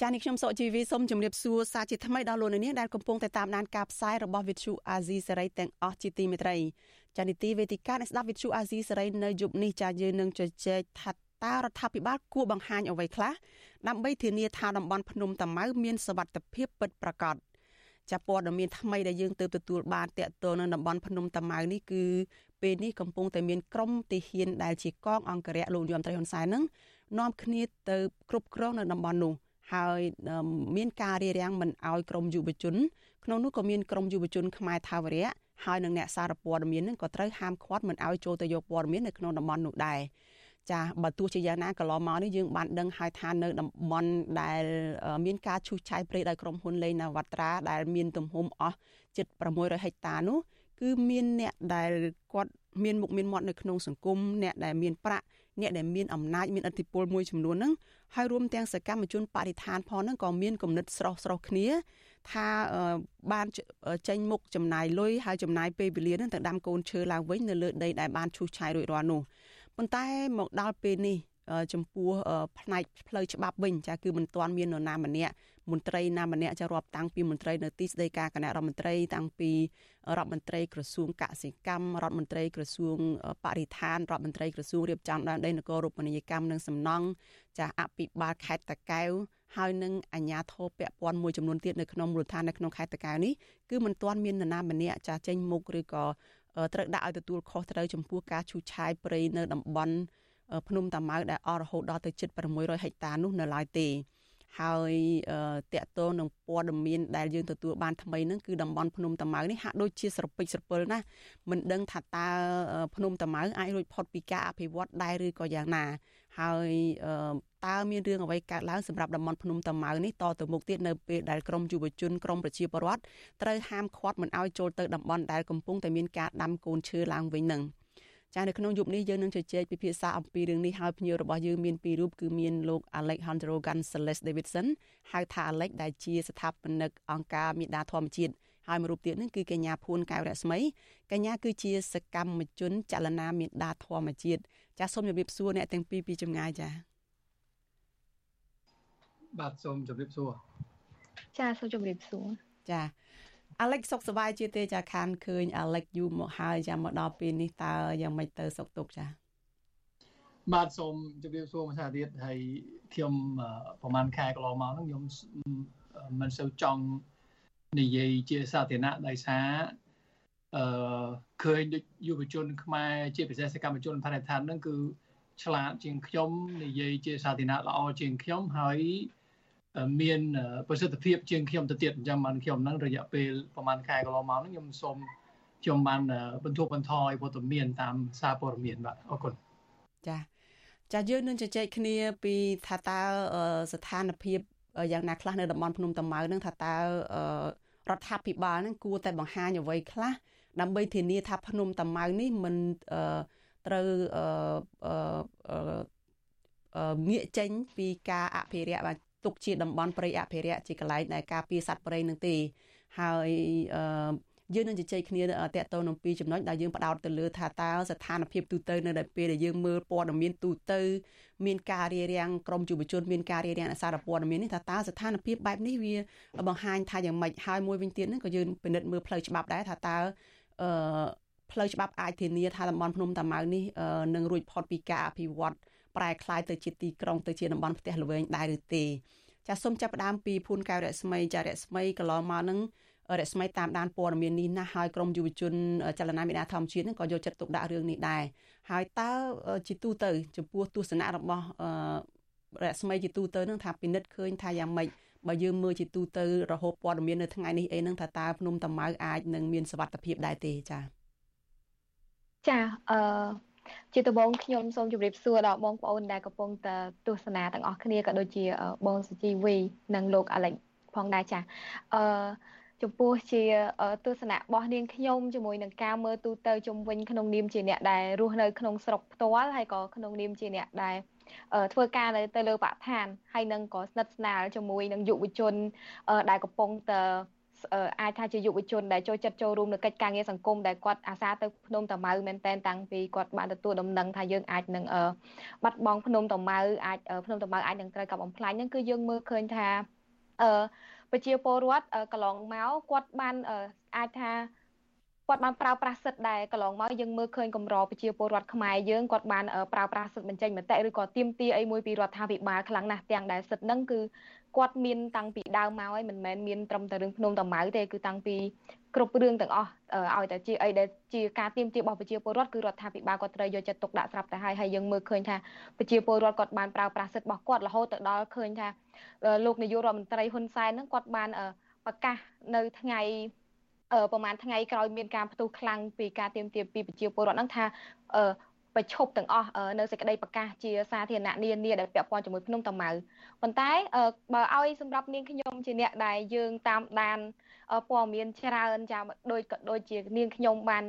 [SPEAKER 1] ចា៎នេះខ្ញុំសុកជីវីសូមជម្រាបសួរសាជាថ្មីដល់លោកនាងដែលកំពុងតែតាមដានការផ្សាយរបស់ Vithu Azizi សេរីទាំងអស់ជាទីមេត្រីចា៎នីតិវេទិកាអ្នកស្ដាប់ Vithu Azizi សេរីនៅយប់នេះចា៎យើងនឹងជជែកថាតើរដ្ឋាភិបាលគួរបង្ហាញអ្វីខ្លះដើម្បីធានាថាតំបន់ភ្នំតាម៉ៅមានសវត្ថិភាពពិតប្រាកដចាព័ត៌មានថ្មីដែលយើងទើបទទួលបានតកតទៅនឹងតំបន់ភ្នំតាម៉ៅនេះគឺពេលនេះកំពុងតែមានក្រុមទាហានដែលជាកងអង្គរៈលោកយមត្រីហ៊ុនសែននឹងនាំគ្នាទៅគ្រប់គ្រងនៅតំបន់នោះ ហើយមានការរារាំងមិនឲ្យក្រមយុវជន ក្នុងនោះក៏មានក្រមយុវជនខ្មែរថាវរៈហើយនឹងអ្នកសារព័ត៌មាននឹងក៏ត្រូវហាមឃាត់មិនឲ្យចូលទៅយកព័ត៌មាននៅក្នុងតំបន់នោះដែរចាបើទោះជាយ៉ាងណាកន្លងមកនេះយើងបានដឹងហើយថានៅតំបន់ដែលមានការឈូសឆាយព្រៃដោយក្រុមហ៊ុនលេងណាវត្រាដែលមានទំហំអស់ជិត600ហិកតានោះគឺមានអ្នកដែលគាត់មានមុខមានមាត់នៅក្នុងសង្គមអ្នកដែលមានប្រាក់ អ្នកដែលមានអំណាចមានឥទ្ធិពលមួយចំនួនហ្នឹងហើយរួមទាំងសកម្មជនបរិស្ថានផងហ្នឹងក៏មានគំនិតស្រស់ស្រស់គ្នា ថាបានចេញមុខចំណាយលុយហើយចំណាយពេលវេលាហ្នឹងទៅដាំកូនឈើឡើងវិញនៅលើដីដែលបានឈូសឆាយរួចរាល់នោះប៉ុន្តែមកដល់ពេលនេះចំពោះផ្នែកផ្លូវច្បាប់វិញចាគឺមិនទាន់មាននរណាម្នាក់ មន្ត្រីណាម្នាក់ចារាប់តាំងពីមន្ត្រីនៅទីស្តីការគណៈរដ្ឋមន្ត្រីតាំងពីរដ្ឋមន្ត្រីក្រសួងកសិកម្មរដ្ឋមន្ត្រីក្រសួងបរិស្ថានរដ្ឋមន្ត្រីក្រសួងរៀបចំដែនដីនគររូបនីយកម្មនិងសំណង់ចាអភិបាលខេត្តតាកែវហើយនឹងអាជ្ញាធរពាក់ព័ន្ធមួយចំនួនទៀតនៅក្នុងមូលដ្ឋាននៅក្នុងខេត្តតាកែវនេះគឺមិនទាន់មាននរណាម្នាក់ចាចេញមុខឬក៏ត្រូវដាក់ឲ្យទទួលខុសត្រូវចំពោះការឈូសឆាយព្រៃនៅតំបន់ភ្នំតាម៉ៅដែលអស់រហូតដល់ទៅជិត600ហិកតានោះនៅឡើយទេ ហើយតកតងនឹងព័ត៌មានដែលយើងទទួលបានថ្មីហ្នឹងគឺតំបន់ភ្នំតាម៉ៅនេះហាក់ដូចជាស្រពេចស្រពិលណាស់មិនដឹងថាតើភ្នំតាម៉ៅអាចរួចផុតពីការអភិវឌ្ឍដែរឬក៏យ៉ាងណា ហើយតើមានរឿងអ្វីកើតឡើងសម្រាប់តំបន់ភ្នំតាម៉ៅនេះតទៅមុខទៀតនៅពេលដែលក្រមយុវជនក្រមប្រជាពលរដ្ឋត្រូវហាមឃាត់មិនឲ្យចូលទៅតំបន់ដែលកំពុងតែមានការដាំកូនឈើឡើងវិញនឹង ចានៅក្នុងយប់នេះយើងនឹងជជែកពិភាក្សាអំពីរឿងនេះហើយភ្ញៀវរបស់យើងមានពីររូបគឺមានលោក Alejandro Gonzalez Davidson ហៅថា Alex ដែលជាស្ថាបនិកអង្គការមេដាធម្មជាតិហើយមួយរូបទៀតនឹងគឺកញ្ញាភួនកែវរស្មីកញ្ញាគឺជាសកម្មជនចលនាមេដាធម្មជាតិចាសូមជម្រាបសួរអ្នកទាំងពីរពីចម្ងាយចា
[SPEAKER 19] បាទសូមជម្រាបសួរ
[SPEAKER 20] ចាសូមជម្រាបសួរ
[SPEAKER 1] ចា អាឡិចសុខសប្បាយជាទេចាខានឃើញអាឡិចយូរមកហើយចាមកដល់ពេលនេះតើយ៉ាងម៉េចទៅសុខទុក្ខចា
[SPEAKER 19] បាទសូមជម្រាបសួរមួយសាទៀតហើយខ្ញុំប្រហែលខែកន្លងមកហ្នឹងខ្ញុំមិនសូវចង់និយាយជាសាធារណៈដោយសារអឺឃើញដូចយុវជន ខ្មែរជាពិសេសសកម្មជនបរិស្ថានហ្នឹងគឺឆ្លាតជាងខ្ញុំនិយាយជាសាធារណៈល្អជាងខ្ញុំហើយ មានប្រសិទ្ធភាពជាងខ្ញុំទៅទៀតអញ្ចឹងបានខ្ញុំហ្នឹងរយៈពេលប្រហែលខែកន្លងមកហ្នឹងខ្ញុំសូមខ្ញុំបានបន្ធូរបន្ថយវត្តមានតាមសារព័ត៌មានបាទអរគុណ
[SPEAKER 1] ចាចាយើងនឹងជជែកគ្នាពីថាតើស្ថានភាពយ៉ាងណាខ្លះនៅតំបន់ភ្នំតាម៉ៅនឹងថាតើរដ្ឋាភិបាលនឹងគួរតែបង្ហាញអ្វីខ្លះដើម្បីធានាថាភ្នំតាម៉ៅនេះមិនត្រូវងាកចេញពីការអភិរក្សបាទ ទុកជាតំបន់ព្រៃអភិរក្សជាកន្លែងដែលការពារសត្វព្រៃនឹងទេហើយអឺយើងនឹងជជែកគ្នាតកតទៅនឹងពីចំណុចដែលយើងផ្ដោតទៅលើថាតើស្ថានភាពទូទៅនៅដែលពេលដែលយើងមើលព័ត៌មានទូទៅមានការរារាំងក្រមយុវជនមានការរារាំងអសារព័ត៌មាននេះថាតើស្ថានភាពបែបនេះវាបង្ហាញថាយ៉ាងម៉េចហើយមួយវិញទៀតហ្នឹងក៏យើងពិនិត្យមើលផ្លូវច្បាប់ដែរថាតើអឺផ្លូវច្បាប់អាចធានាថាតំបន់ភ្នំតាម៉ៅនេះនឹងរួចផុតពីការអភិវឌ្ឍ ប្រែក្លាយទៅជាទីក្រុងទៅជាតំបន់ផ្ទះល្វែងដែរឬទេចាសូមចាប់ផ្ដើមពីភូនកៅរស្មីចារស្មីកន្លងមកនឹងរស្មីតាមដានព័ត៌មាននេះណាស់ហើយក្រមយុវជនចលនាមេដាធម្មជាតិនឹងក៏យកចិត្តទុកដាក់រឿងនេះដែរហើយតើជាទូទៅចំពោះទស្សនៈរបស់រស្មីជាទូទៅនឹងថាពិនិត្យឃើញថាយ៉ាងម៉េចបើយើងមើលជាទូទៅរហូតព័ត៌មាននៅថ្ងៃនេះអីនឹងថាតើភ្នំតាម៉ៅអាចនឹងមានសវត្ថភាពដែរទេចា
[SPEAKER 20] ចាអឺ ជាដំបូងខ្ញុំសូមជម្រាបសួរដល់បងប្អូនដែលកំពុងតែទស្សនាទាំងអស់គ្នាក៏ដូចជាបងសុជីវីនិងលោកអាឡិចផងដែរចាអឺចំពោះជាទស្សនៈរបស់នាងខ្ញុំជាមួយនឹងការមើលទូទៅជំវិញក្នុងនាមជាអ្នកដែលរស់នៅក្នុងស្រុកផ្ទាល់ហើយក៏ក្នុងនាមជាអ្នកដែលធ្វើការនៅទៅលើបរិស្ថានហើយនឹងក៏ស្និទ្ធស្នាលជាមួយនឹងយុវជនដែលកំពុងតែ អាចថាជាយុវជនដែលចូលចិត្តចូលរួមនៅកិច្ចការងារសង្គមដែលគាត់អាសាទៅភ្នំតាម៉ៅមែនតែនតាំងពីគាត់បានទទួលដំណឹងថាយើងអាចនឹងបាត់បង់ភ្នំតាម៉ៅអាចភ្នំតាម៉ៅអាចនឹងត្រូវកាប់បំផ្លាញហ្នឹងគឺយើងមើលឃើញថាអឺប្រជាពលរដ្ឋកន្លងមកគាត់បានអាចថា គាត់បានប្រើប្រាស់សិទ្ធិដែលកន្លងមកយើងមើលឃើញកម្រប្រជាពលរដ្ឋខ្មែរយើងគាត់បានប្រើប្រាស់សិទ្ធិបញ្ចេញមតិឬក៏ទាមទារអីមួយពីរដ្ឋាភិបាលខ្លាំងណាស់ទាំងដែលសិទ្ធិហ្នឹងគឺគាត់មានតាំងពីដើមមកហើយមិនមែនមានត្រឹមតែរឿងភ្នំតាម៉ៅទេគឺតាំងពីគ្រប់រឿងទាំងអស់ឲ្យតែជាអីដែលជាការទៀមទារបស់ប្រជាពលរដ្ឋគឺរដ្ឋាភិបាលគាត់ត្រូវយកចិត្តទុកដាក់ស្រាប់តែហើយហើយយើងមើលឃើញថាប្រជាពលរដ្ឋគាត់បានប្រើប្រាស់សិទ្ធិរបស់គាត់រហូតទៅដល់ឃើញថាលោកនាយករដ្ឋមន្ត្រីហ៊ុនសែនហ្នឹងគាត់បានប្រកាសនៅថ្ងៃ ប្រហែលថ្ងៃក្រោយមានការផ្ទុះខ្លាំងពីការទៀមទាពីប្រជាពលរដ្ឋហ្នឹងថាប្រឈប់ទាំងអស់នៅសេចក្តីប្រកាសជាសាធារណៈនានាដែលពាក់ព័ន្ធជាមួយភ្នំតាម៉ៅប៉ុន្តែបើឲ្យសម្រាប់នាងខ្ញុំជាអ្នកដែលយើងតាមដានព័ត៌មានច្រើនចាដូចក៏ដូចជានាងខ្ញុំបាន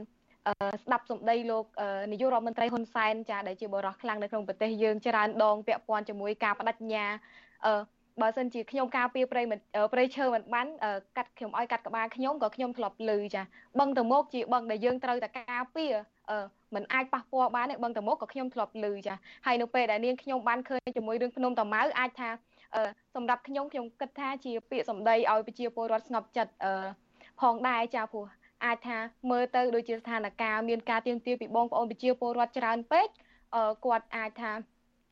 [SPEAKER 20] ស្ដាប់សម្ដីលោកនាយករដ្ឋមន្ត្រីហ៊ុនសែនចាដែលជាបរិះខ្លាំងនៅក្នុងប្រទេសយើងច្រើនដងពាក់ព័ន្ធជាមួយការបដិញ្ញា បើសិនជាខ្ញុំការពារព្រៃព្រៃឈើមិនបានកាត់ខ្ញុំឲ្យកាត់ក្បាលខ្ញុំក៏ខ្ញុំធ្លាប់លឺចាបឹងទៅមុខជាបឹងដែលយើងត្រូវតែការពារមិនអាចប៉ះពាល់បានទេបឹងទៅមុខក៏ខ្ញុំធ្លាប់លឺចាហើយនៅពេលដែលនាងខ្ញុំបានឃើញជាមួយរឿងភ្នំតាម៉ៅអាចថាសម្រាប់ខ្ញុំខ្ញុំគិតថាជាពាក្យសម្ដីឲ្យប្រជាពលរដ្ឋស្ងប់ចិត្តផងដែរចាព្រោះអាចថាមើលទៅដូចជាស្ថានភាពមានការទៀងទាពីបងប្អូនប្រជាពលរដ្ឋច្រើនពេកគាត់អាចថា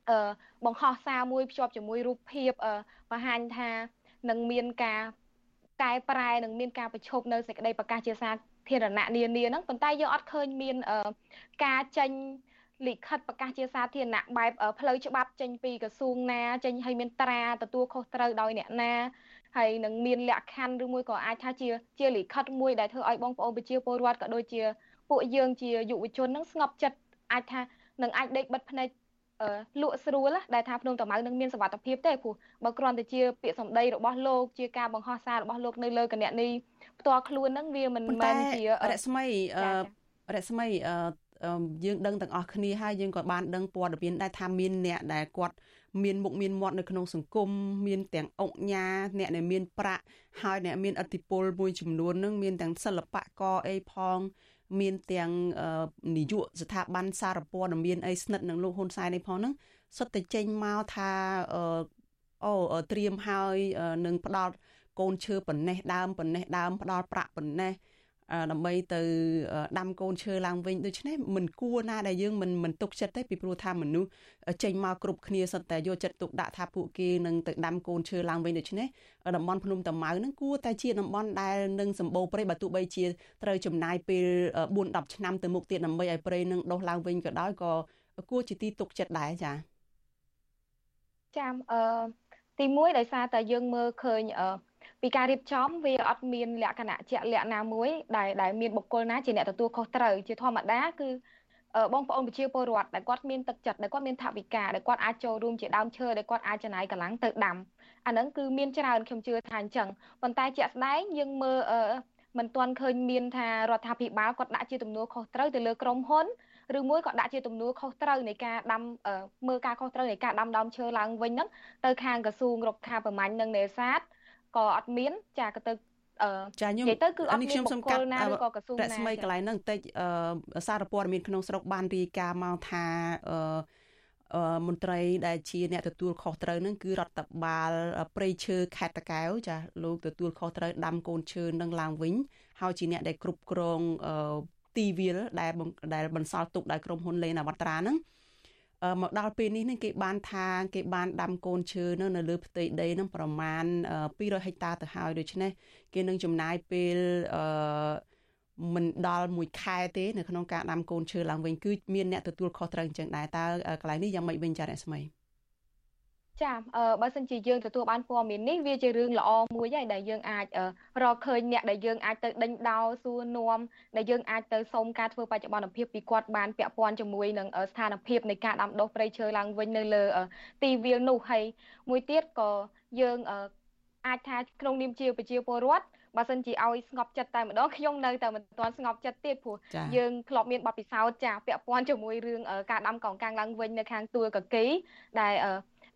[SPEAKER 20] អឺបង្ហោះសារមួយភ្ជាប់ជាមួយរូបភាពបង្ហាញថានឹងមានការកែប្រែនឹងមានការប្រឈប់នៅសេចក្តីប្រកាសជាសាធារណៈនានាហ្នឹងប៉ុន្តែយើងអត់ឃើញមានការចេញលិខិតប្រកាសជាសាធារណៈបែបផ្លូវច្បាប់ចេញពីក្រសួងណាចេញឲ្យមានត្រាទទួលខុសត្រូវដោយអ្នកណាហើយនឹងមានលក្ខខណ្ឌឬមួយក៏អាចថាជាជាលិខិតមួយដែលធ្វើឲ្យបងប្អូនប្រជាពលរដ្ឋក៏ដូចជាពួកយើងជាយុវជននឹងស្ងប់ចិត្តអាចថានឹងអាចដេកបិទភ្នែក លក់ស្រួលដែលថាភ្នំតាម៉ៅនឹងមានសវត្ថភាពទេព្រោះបើគ្រាន់តែជាពាក្យសម្ដីរបស់លោកជាការបង្ហោះសាររបស់លោកនៅលើគណនីផ្ទាល់ខ្លួនហ្នឹងវាមិនមែនជា
[SPEAKER 1] រស្មីរស្មីយើងដឹងទាំងអស់គ្នាហើយយើងក៏បានដឹងព័ត៌មានដែរថាមានអ្នកដែលគាត់មានមុខមានមាត់នៅក្នុងសង្គមមានទាំងអង្គញាអ្នកដែលមានប្រាក់ហើយអ្នកមានអធិបុលមួយចំនួននឹងមានទាំងសិល្បករអីផង មានទាំងនាយកស្ថាប័នសារព័ត៌មានអីស្និទ្ធនឹងលោកហ៊ុនសែននេះផងហ្នឹងសុទ្ធតែចេញមកថាអូត្រៀមហើយនឹងផ្ដល់កូនឈើប៉ុណ្ណេះដើមប៉ុណ្ណេះដើមផ្ដល់ប្រាក់ប៉ុណ្ណេះ ដើម្បីទៅដាំកូនឈើឡើងវិញដូច្នេះមិនគួរណាដែលយើងមិនមិនទុកចិត្តទេពីព្រោះថាមនុស្សចេញមកគ្រប់គ្នាសុទ្ធតែយកចិត្តទុកដាក់ថាពួកគេនឹងទៅដាំកូនឈើឡើងវិញដូច្នេះតំបន់ភ្នំតាម៉ៅនឹងគួរតែជាតំបន់ដែលនឹងសម្បូរព្រៃបើទោះបីជាត្រូវចំណាយពេល4 10ឆ្នាំទៅមុខទៀតដើម្បីឲ្យព្រៃនឹងដុះឡើងវិញក៏ដោយក៏គួរជាទីទុកចិត្តដែរចា៎
[SPEAKER 20] ចាំអឺទី1ដោយសារតែយើងមើលឃើញអឺ ពីការរៀបចំវាអត់មានលក្ខណៈជាក់លាក់ណាមួយដែលដែលមានបុគ្គលណាជាអ្នកទទួលខុសត្រូវជាធម្មតាគឺបងប្អូនប្រជាពលរដ្ឋដែលគាត់មានទឹកចិត្តដែលគាត់មានថវិកាដែលគាត់អាចចូលរួមជាដើមឈើដែលគាត់អាចចំណាយកម្លាំងទៅដាំអាហ្នឹងគឺមានច្រើនខ្ញុំជឿថាអញ្ចឹងប៉ុន្តែជាក់ស្ដែងយើងមើលមិនទាន់ឃើញមានថារដ្ឋាភិបាលគាត់ដាក់ជាទំនួលខុសត្រូវទៅលើក្រុមហ៊ុនឬមួយក៏ដាក់ជាទំនួលខុសត្រូវនៃការដាំមើលការខុសត្រូវនៃការដាំដើមឈើឡើងវិញហ្នឹងទៅខាងក្រសួងរុក្ខាប្រមាញ់និងនេសាទ ក៏អត់មាន ចាក៏ទៅអឺ
[SPEAKER 1] ចាខ្ញុំនិយាយទៅគឺអត់មានបុគ្គលណាឬក៏ក្រសួងណារស្មីកន្លែងហ្នឹងបន្តិចអឺសារព័ត៌មានក្នុងស្រុកបានរាយការណ៍មកថាអឺមន្ត្រីដែលជាអ្នកទទួលខុសត្រូវនឹងគឺរដ្ឋបាលព្រៃឈើខេត្តតកែវចាលោកទទួលខុសត្រូវដាំកូនឈើនឹងឡើងវិញហើយជាអ្នកដែលគ្រប់គ្រងទីវាលដែលដែលបន្សល់ទុកដោយក្រុមហ៊ុនលេណាវត្រាហ្នឹង មកដល់ពេលនេះនឹងគេបានថាគេបានដាំកូនឈើនៅនៅលើផ្ទៃដីនឹងប្រមាណ200ហិកតាទៅហើយដូច្នេះគេនឹងចំណាយពេលអឺមិនដល់មួយខែទេនៅក្នុងការដាំកូនឈើឡើងវិញគឺមានអ្នកទទួលខុសត្រូវអញ្ចឹងដែរតើកន្លែងនេះយ៉ាងម៉េចវិញចារស្មី
[SPEAKER 20] ចាអឺបើសិនជាយើងទទួលបានព័ត៌មាននេះវាជារឿងល្អមួយហើយដែលយើងអាចរកឃើញអ្នកដែលយើងអាចទៅដេញដោលសួរនាំដែលយើងអាចទៅសុំការធ្វើបច្ចុប្បន្នភាពពីគាត់បានពាក់ព័ន្ធជាមួយនឹងស្ថានភាពនៃការដាំដុះព្រៃឈើឡើងវិញនៅលើទីវាលនោះហើយមួយទៀតក៏យើងអាចថាក្នុងនាមជាប្រជាពលរដ្ឋបើសិនជាឲ្យស្ងប់ចិត្តតែម្ដងខ្ញុំនៅតែមិនទាន់ស្ងប់ចិត្តទៀតព្រោះយើងធ្លាប់មានបទពិសោធន៍ចាពាក់ព័ន្ធជាមួយរឿងការដាំកោងកាំងឡើងវិញនៅខាងទួលកកីដែល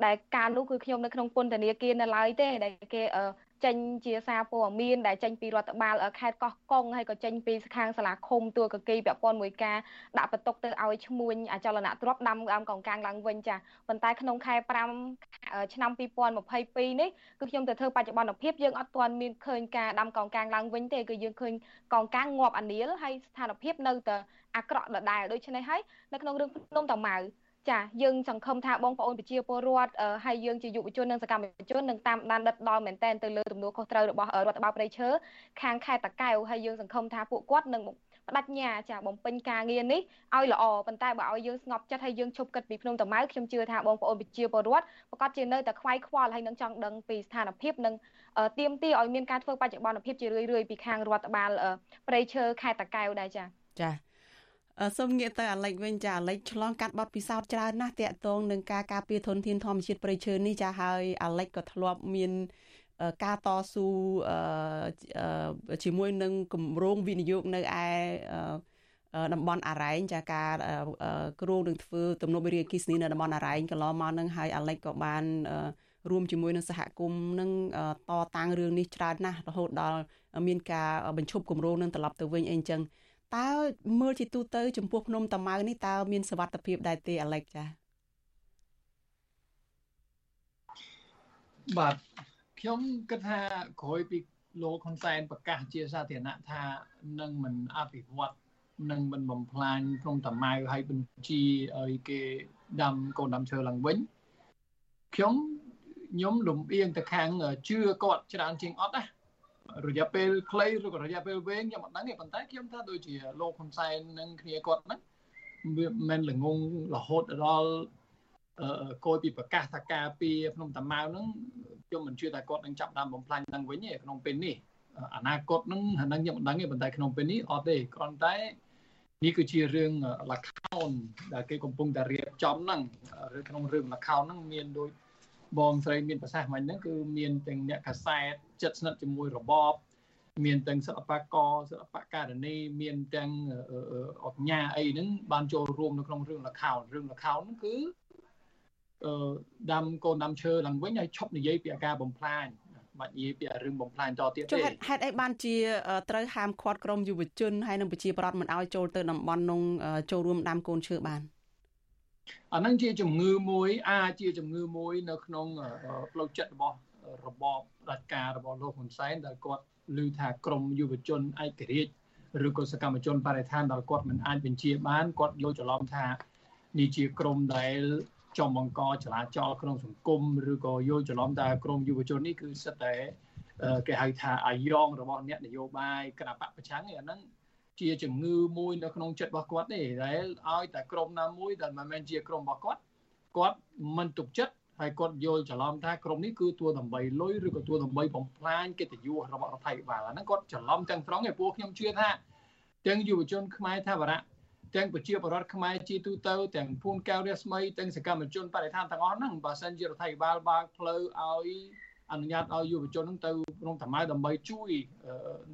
[SPEAKER 20] ដែលការនោះគឺខ្ញុំនៅក្នុងពន្ធនាគារនៅឡើយទេដែលគេចេញជាសារព័ត៌មានដែលចេញពីរដ្ឋបាលខេត្តកោះកុងហើយក៏ចេញពីខាងសាលាឃុំទួលកគីពាក់ព័ន្ធមួយការដាក់បន្ទុកទៅឲ្យឈ្មួញអចលនទ្រព្យដាំដើមកងកាំងឡើងវិញចាប៉ុន្តែក្នុងខែ5ឆ្នាំ2022នេះគឺខ្ញុំទៅធ្វើបច្ចុប្បន្នភាពយើងអត់ទាន់មានឃើញការដាំកងកាំងឡើងវិញទេគឺយើងឃើញកងកាំងងាប់អានីលហើយស្ថានភាពនៅតែអាក្រក់ដដែលដូច្នេះហើយនៅក្នុងរឿងភ្នំតាម៉ៅ ចាយើងសង្ឃឹមថាបងប្អូនប្រជាពលរដ្ឋហើយយើងជាយុវជននិងសកម្មជននឹងតាមដានដិតដល់មែនតែនទៅលើទំនួលខុសត្រូវរបស់រដ្ឋបាលព្រៃឈើខាងខេត្តតាកែវហើយយើងសង្ឃឹមថាពួកគាត់នឹងបដិញ្ញាចាបំពេញការងារនេះឲ្យល្អប៉ុន្តែបើឲ្យយើងស្ងប់ចិត្តហើយយើងឈប់គិតពីភ្នំតាម៉ៅខ្ញុំជឿថាបងប្អូនប្រជាពលរដ្ឋប្រកាសជានៅតែខ្វាយខ្វល់ហើយនឹងចង់ដឹងពីស្ថានភាពនិងទៀមទីឲ្យមានការធ្វើបច្ចុប្បន្នភាពជារឿយៗពីខាងរដ្ឋបាលព្រៃឈើខេត្តតាកែវដែរចា៎
[SPEAKER 1] ចា សូមងាកទៅអាលិចវិញចាអាលិចឆ្លងកាត់បទពិសោធន៍ច្រើនណាស់តាក់ទងនឹងការការពារធនធានធម្មជាតិព្រៃឈើនេះចាហើយអាលិចក៏ធ្លាប់មានការតស៊ូជាមួយនឹងគម្រោងវិនិយោគនៅឯតំបន់អរ៉ែងចាការគ្រោងនឹងធ្វើទំនប់វារីអគ្គិសនីនៅតំបន់អរ៉ែងកន្លងមកនឹងហើយអាលិចក៏បានរួមជាមួយនឹងសហគមន៍នឹងតតាំងរឿងនេះច្រើនណាស់រហូតដល់មានការបញ្ឈប់គម្រោងនឹងត្រឡប់ទៅវិញអីអញ្ចឹង តើមើលជាទូទៅ ចំពោះភ្នំតាម៉ៅនេះតើមានសវត្ថភាពដែរទេអាឡិចចា
[SPEAKER 19] បាទខ្ញុំគិតថាក្រោយពីលោកហ៊ុនសែនប្រកាសជាសាធារណៈថានឹងមិនអភិវឌ្ឍនឹងមិនបំផ្លាញក្នុងតាម៉ៅឲ្យបញ្ជាឲ្យគេដាំកូនដាំឈើឡើងវិញខ្ញុំខ្ញុំលំអៀងទៅខាងជឿគាត់ច្រើនជាងអត់ណា រយៈពេលខ្លីឬក៏រយៈពេលវែងខ្ញុំអត់ដឹងទេប៉ុន្តែខ្ញុំថាដូចជាលោកហ៊ុនសែននិងគ្នាគាត់ហ្នឹងវាមិនល្ងងរហូតដល់អឺគយពីប្រកាសថាការពីភ្នំតាម៉ៅហ្នឹងខ្ញុំមិនជឿថាគាត់នឹងចាប់ដើមបំផ្លាញឡើងវិញទេក្នុងពេលនេះអនាគតហ្នឹងហ្នឹងខ្ញុំមិនដឹងទេប៉ុន្តែក្នុងពេលនេះអត់ទេគ្រាន់តែនេះគឺជារឿងលខោនដែលគេកំពុងតែរៀបចំហ្នឹងឬក្នុងរឿងលខោនហ្នឹងមានដូច បងស្រីមានប្រសាសន៍មិញហ្នឹងគឺមានទាំងអ្នកកាសែតចិត្តស្និទ្ធជាមួយរបបមានទាំងសិល្បករសិល្បករនីមានទាំងអញ្ញាអីហ្នឹងបានចូលរួមនៅក្នុងរឿងលខោនរឿងលខោនហ្នឹងគឺអឺដាំកូនដាំឈើឡើងវិញហើយឈប់និយាយពីអាការបំផ្លាញបាច់និយាយពីរឿងបំផ្លាញតទៀតទេ
[SPEAKER 1] ចុះហេតុអីបានជាត្រូវហាមឃាត់ក្រុមយុវជនហើយនិងប្រជាប្រដ្ឋមិនឲ្យចូលទៅតំបន់នោះចូលរួមដាំកូនឈើបាន
[SPEAKER 19] អានឹងជាជំងឺមួយអាចជាជំងឺមួយនៅក្នុងផ្លូវចិត្តរបស់របបរាជការរបស់លោកហ៊ុនសែនដែលគាត់ឮថាក្រមយុវជនឯករាជ្យឬក៏សកម្មជនបរិស្ថានដែលគាត់មិនអាចបញ្ជាបានគាត់យល់ច្រឡំថានេះជាក្រមដែលចំបង្កចលាចលក្នុងសង្គមឬក៏យល់ច្រឡំថាក្រមយុវជននេះគឺសិតតែគេហៅថាអាយ៉ងរបស់អ្នកនយោបាយគណៈបកប្រឆាំងឯអាហ្នឹង ជាជំងឺមួយនៅក្នុងចិត្តរបស់គាត់ទេដែលឲ្យតែក្រុមណាមួយដែលមិនមែនជាក្រុមរបស់គាត់គាត់មិនទុកចិត្តហើយគាត់យល់ច្រឡំថាក្រុមនេះគឺទួដើម្បីលុយឬក៏ទួដើម្បីបំផ្លាញកិត្តិយសរបស់រដ្ឋាភិបាលអាហ្នឹងគាត់ច្រឡំទាំងត្រង់ឯព្រោះខ្ញុំជឿថាទាំងយុវជនខ្មែរថាវរៈទាំងប្រជាពលរដ្ឋខ្មែរជាទូទៅទាំងភូមិកៅរស្មីទាំងសកម្មជនបរិស្ថានទាំងអស់ហ្នឹងបើសិនជារដ្ឋាភិបាលបើកផ្លូវឲ្យ អនុញ្ញាតឲ្យយុវជននឹងទៅក្នុងតម្រូវដើម្បីជួយ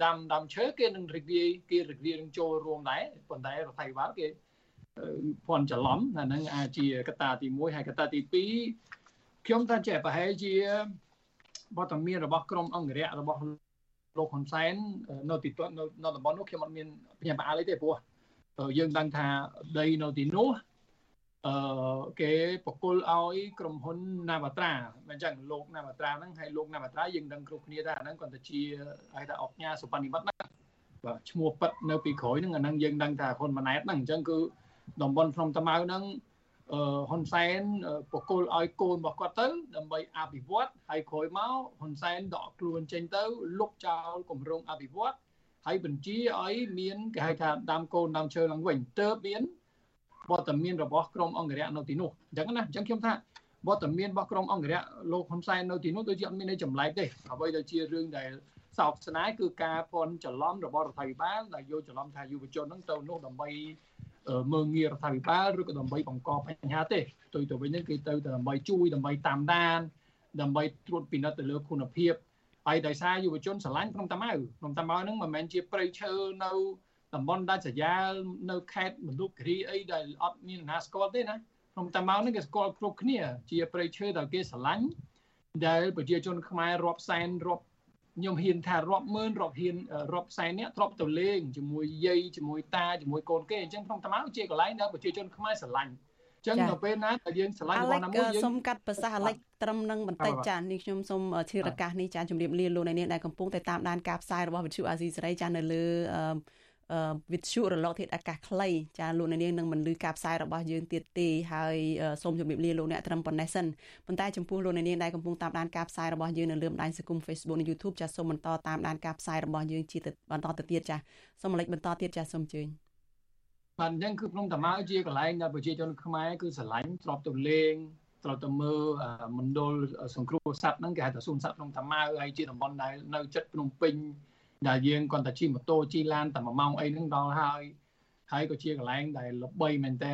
[SPEAKER 19] ដាំដាំឈើគេនឹងរីករាយគេរីករាយនឹងចូលរួមដែរប៉ុន្តែរដ្ឋាភិបាលគេភ័ន្តច្រឡំអាហ្នឹងអាចជាកត្តាទី1ហើយកត្តាទី2ខ្ញុំថាចេះប្រហែលជាបទមានរបស់ក្រមអង្គរៈរបស់លោកហ៊ុនសែននៅទីនៅនៅតំបន់នោះខ្ញុំអត់មានបញ្ញាបត្រអីទេព្រោះយើងដឹងថាដីនៅទីនោះ អឺគេបកគលឲ្យក្រុមហ៊ុន Navatra មិនចឹងលោក Navatra ហ្នឹងហើយលោក Navatra យើងដឹងគ្រប់គ្នាថាអាហ្នឹងគាត់ទៅជាហៅថាអុកញ៉ាសុបនិមិត្តណាបាទឈ្មោះប៉ិតនៅពីក្រោយហ្នឹងអាហ្នឹងយើងដឹងថាហ៊ុនម៉ាណែតហ្នឹងអញ្ចឹងគឺតំបន់ភ្នំតាម៉ៅហ្នឹងអឺហ៊ុនសែនបកគលឲ្យកូនរបស់គាត់ទៅដើម្បីអភិវឌ្ឍហើយក្រោយមកហ៊ុនសែនដកខ្លួនចេញទៅលុបចោលគម្រោងអភិវឌ្ឍហើយបញ្ជាឲ្យមានគេហៅថាដាំកូនដាំឈើឡើងវិញទើបមាន វត្តមានរបស់ក្រមអង្គរៈនៅទីនោះអញ្ចឹងណាអញ្ចឹងខ្ញុំថាវត្តមានរបស់ក្រមអង្គរៈលោកហ៊ុនសែននៅទីនោះដូចជាអត់មានន័យចម្លែកទេអ្វីដែលជារឿងដែលសោកស្ដាយគឺការភ័ន្តច្រឡំរបស់រដ្ឋាភិបាលដែលយកច្រឡំថាយុវជនហ្នឹងទៅនោះដើម្បីមើងងាយរដ្ឋាភិបាលឬក៏ដើម្បីបង្កបញ្ហាទេផ្ទុយទៅវិញហ្នឹងគឺទៅដើម្បីជួយដើម្បីតាមដានដើម្បីត្រួតពិនិត្យទៅលើគុណភាពហើយដោយសារយុវជនស្រឡាញ់ក្នុងតាម៉ៅក្នុងតាម៉ៅហ្នឹងមិនមែនជាព្រៃឈើនៅ តំបន់ដាច់ស្រយាលនៅខេត្តមណ្ឌលគិរីអីដែលអត់មានណាស្គាល់ទេណាក្នុងតាម៉ៅនេះគេស្គាល់គ្រប់គ្នា ជាព្រៃឈើដែលគេស្រឡាញ់ដែលប្រជាជនខ្មែររាប់សែនរាប់ខ្ញុំហ៊ានថារាប់ម៉ឺនរាប់ហ៊ានរាប់សែននេះទ្របទៅលេងជាមួយយាយជាមួយតាជាមួយកូនគេអញ្ចឹងក្នុងតាម៉ៅជាកន្លែងដែលប្រជាជនខ្មែរស្រឡាញ់ចឹងនៅពេលណាដែលយើងឆ្លាញ់របស់ណាមួយ
[SPEAKER 1] យើងសុំកាត់ប្រសាសន៍អាលិចត្រឹមនឹងបន្តិចចានេះខ្ញុំសូមធិរកាសនេះចាជម្រាបលាលោកអ្នកនាងដែលកំពុងតែតាមដានការផ្សាយរបស់វិទ្យុអាស៊ីសេរីចានៅលើ វិទ្យុរលកធាតុអាកាសខ្លីចាលោកនាងនឹងមិនលឺការផ្សាយរបស់យើងទៀតទេហើយសូមជម្រាបលាលោកអ្នកត្រឹមប៉ុណ្ណេះសិនប៉ុន្តែចំពោះលោកនាងដែលកំពុងតាមដានការផ្សាយរបស់យើងនៅលើបណ្ដាញសង្គម Facebook និង YouTube ចាសូមបន្តតាមដានការផ្សាយរបស់យើងជាបន្តទៅទៀតចាសូមរំលឹកបន្តទៀតចាសូមអញ្ជើញ
[SPEAKER 19] បាទអញ្ចឹងគឺភ្នំតាម៉ៅជាកន្លែងដែលប្រជាជនខ្មែរគឺស្រឡាញ់ទ្របទៅលេងត្រូវទៅមើលមណ្ឌលសង្គ្រោះសត្វហ្នឹងគេហៅថាសួនសត្វភ្នំតាម៉ៅហើយជាតំបន់ដែលនៅជិតភ្នំពេញ ដែលយើងគាត់តែជិះម៉ូតូជិះឡានតែ1ម៉ោងអីហ្នឹងដល់ហើយហើយក៏ជាកន្លែងដែលល្បីមែនតើ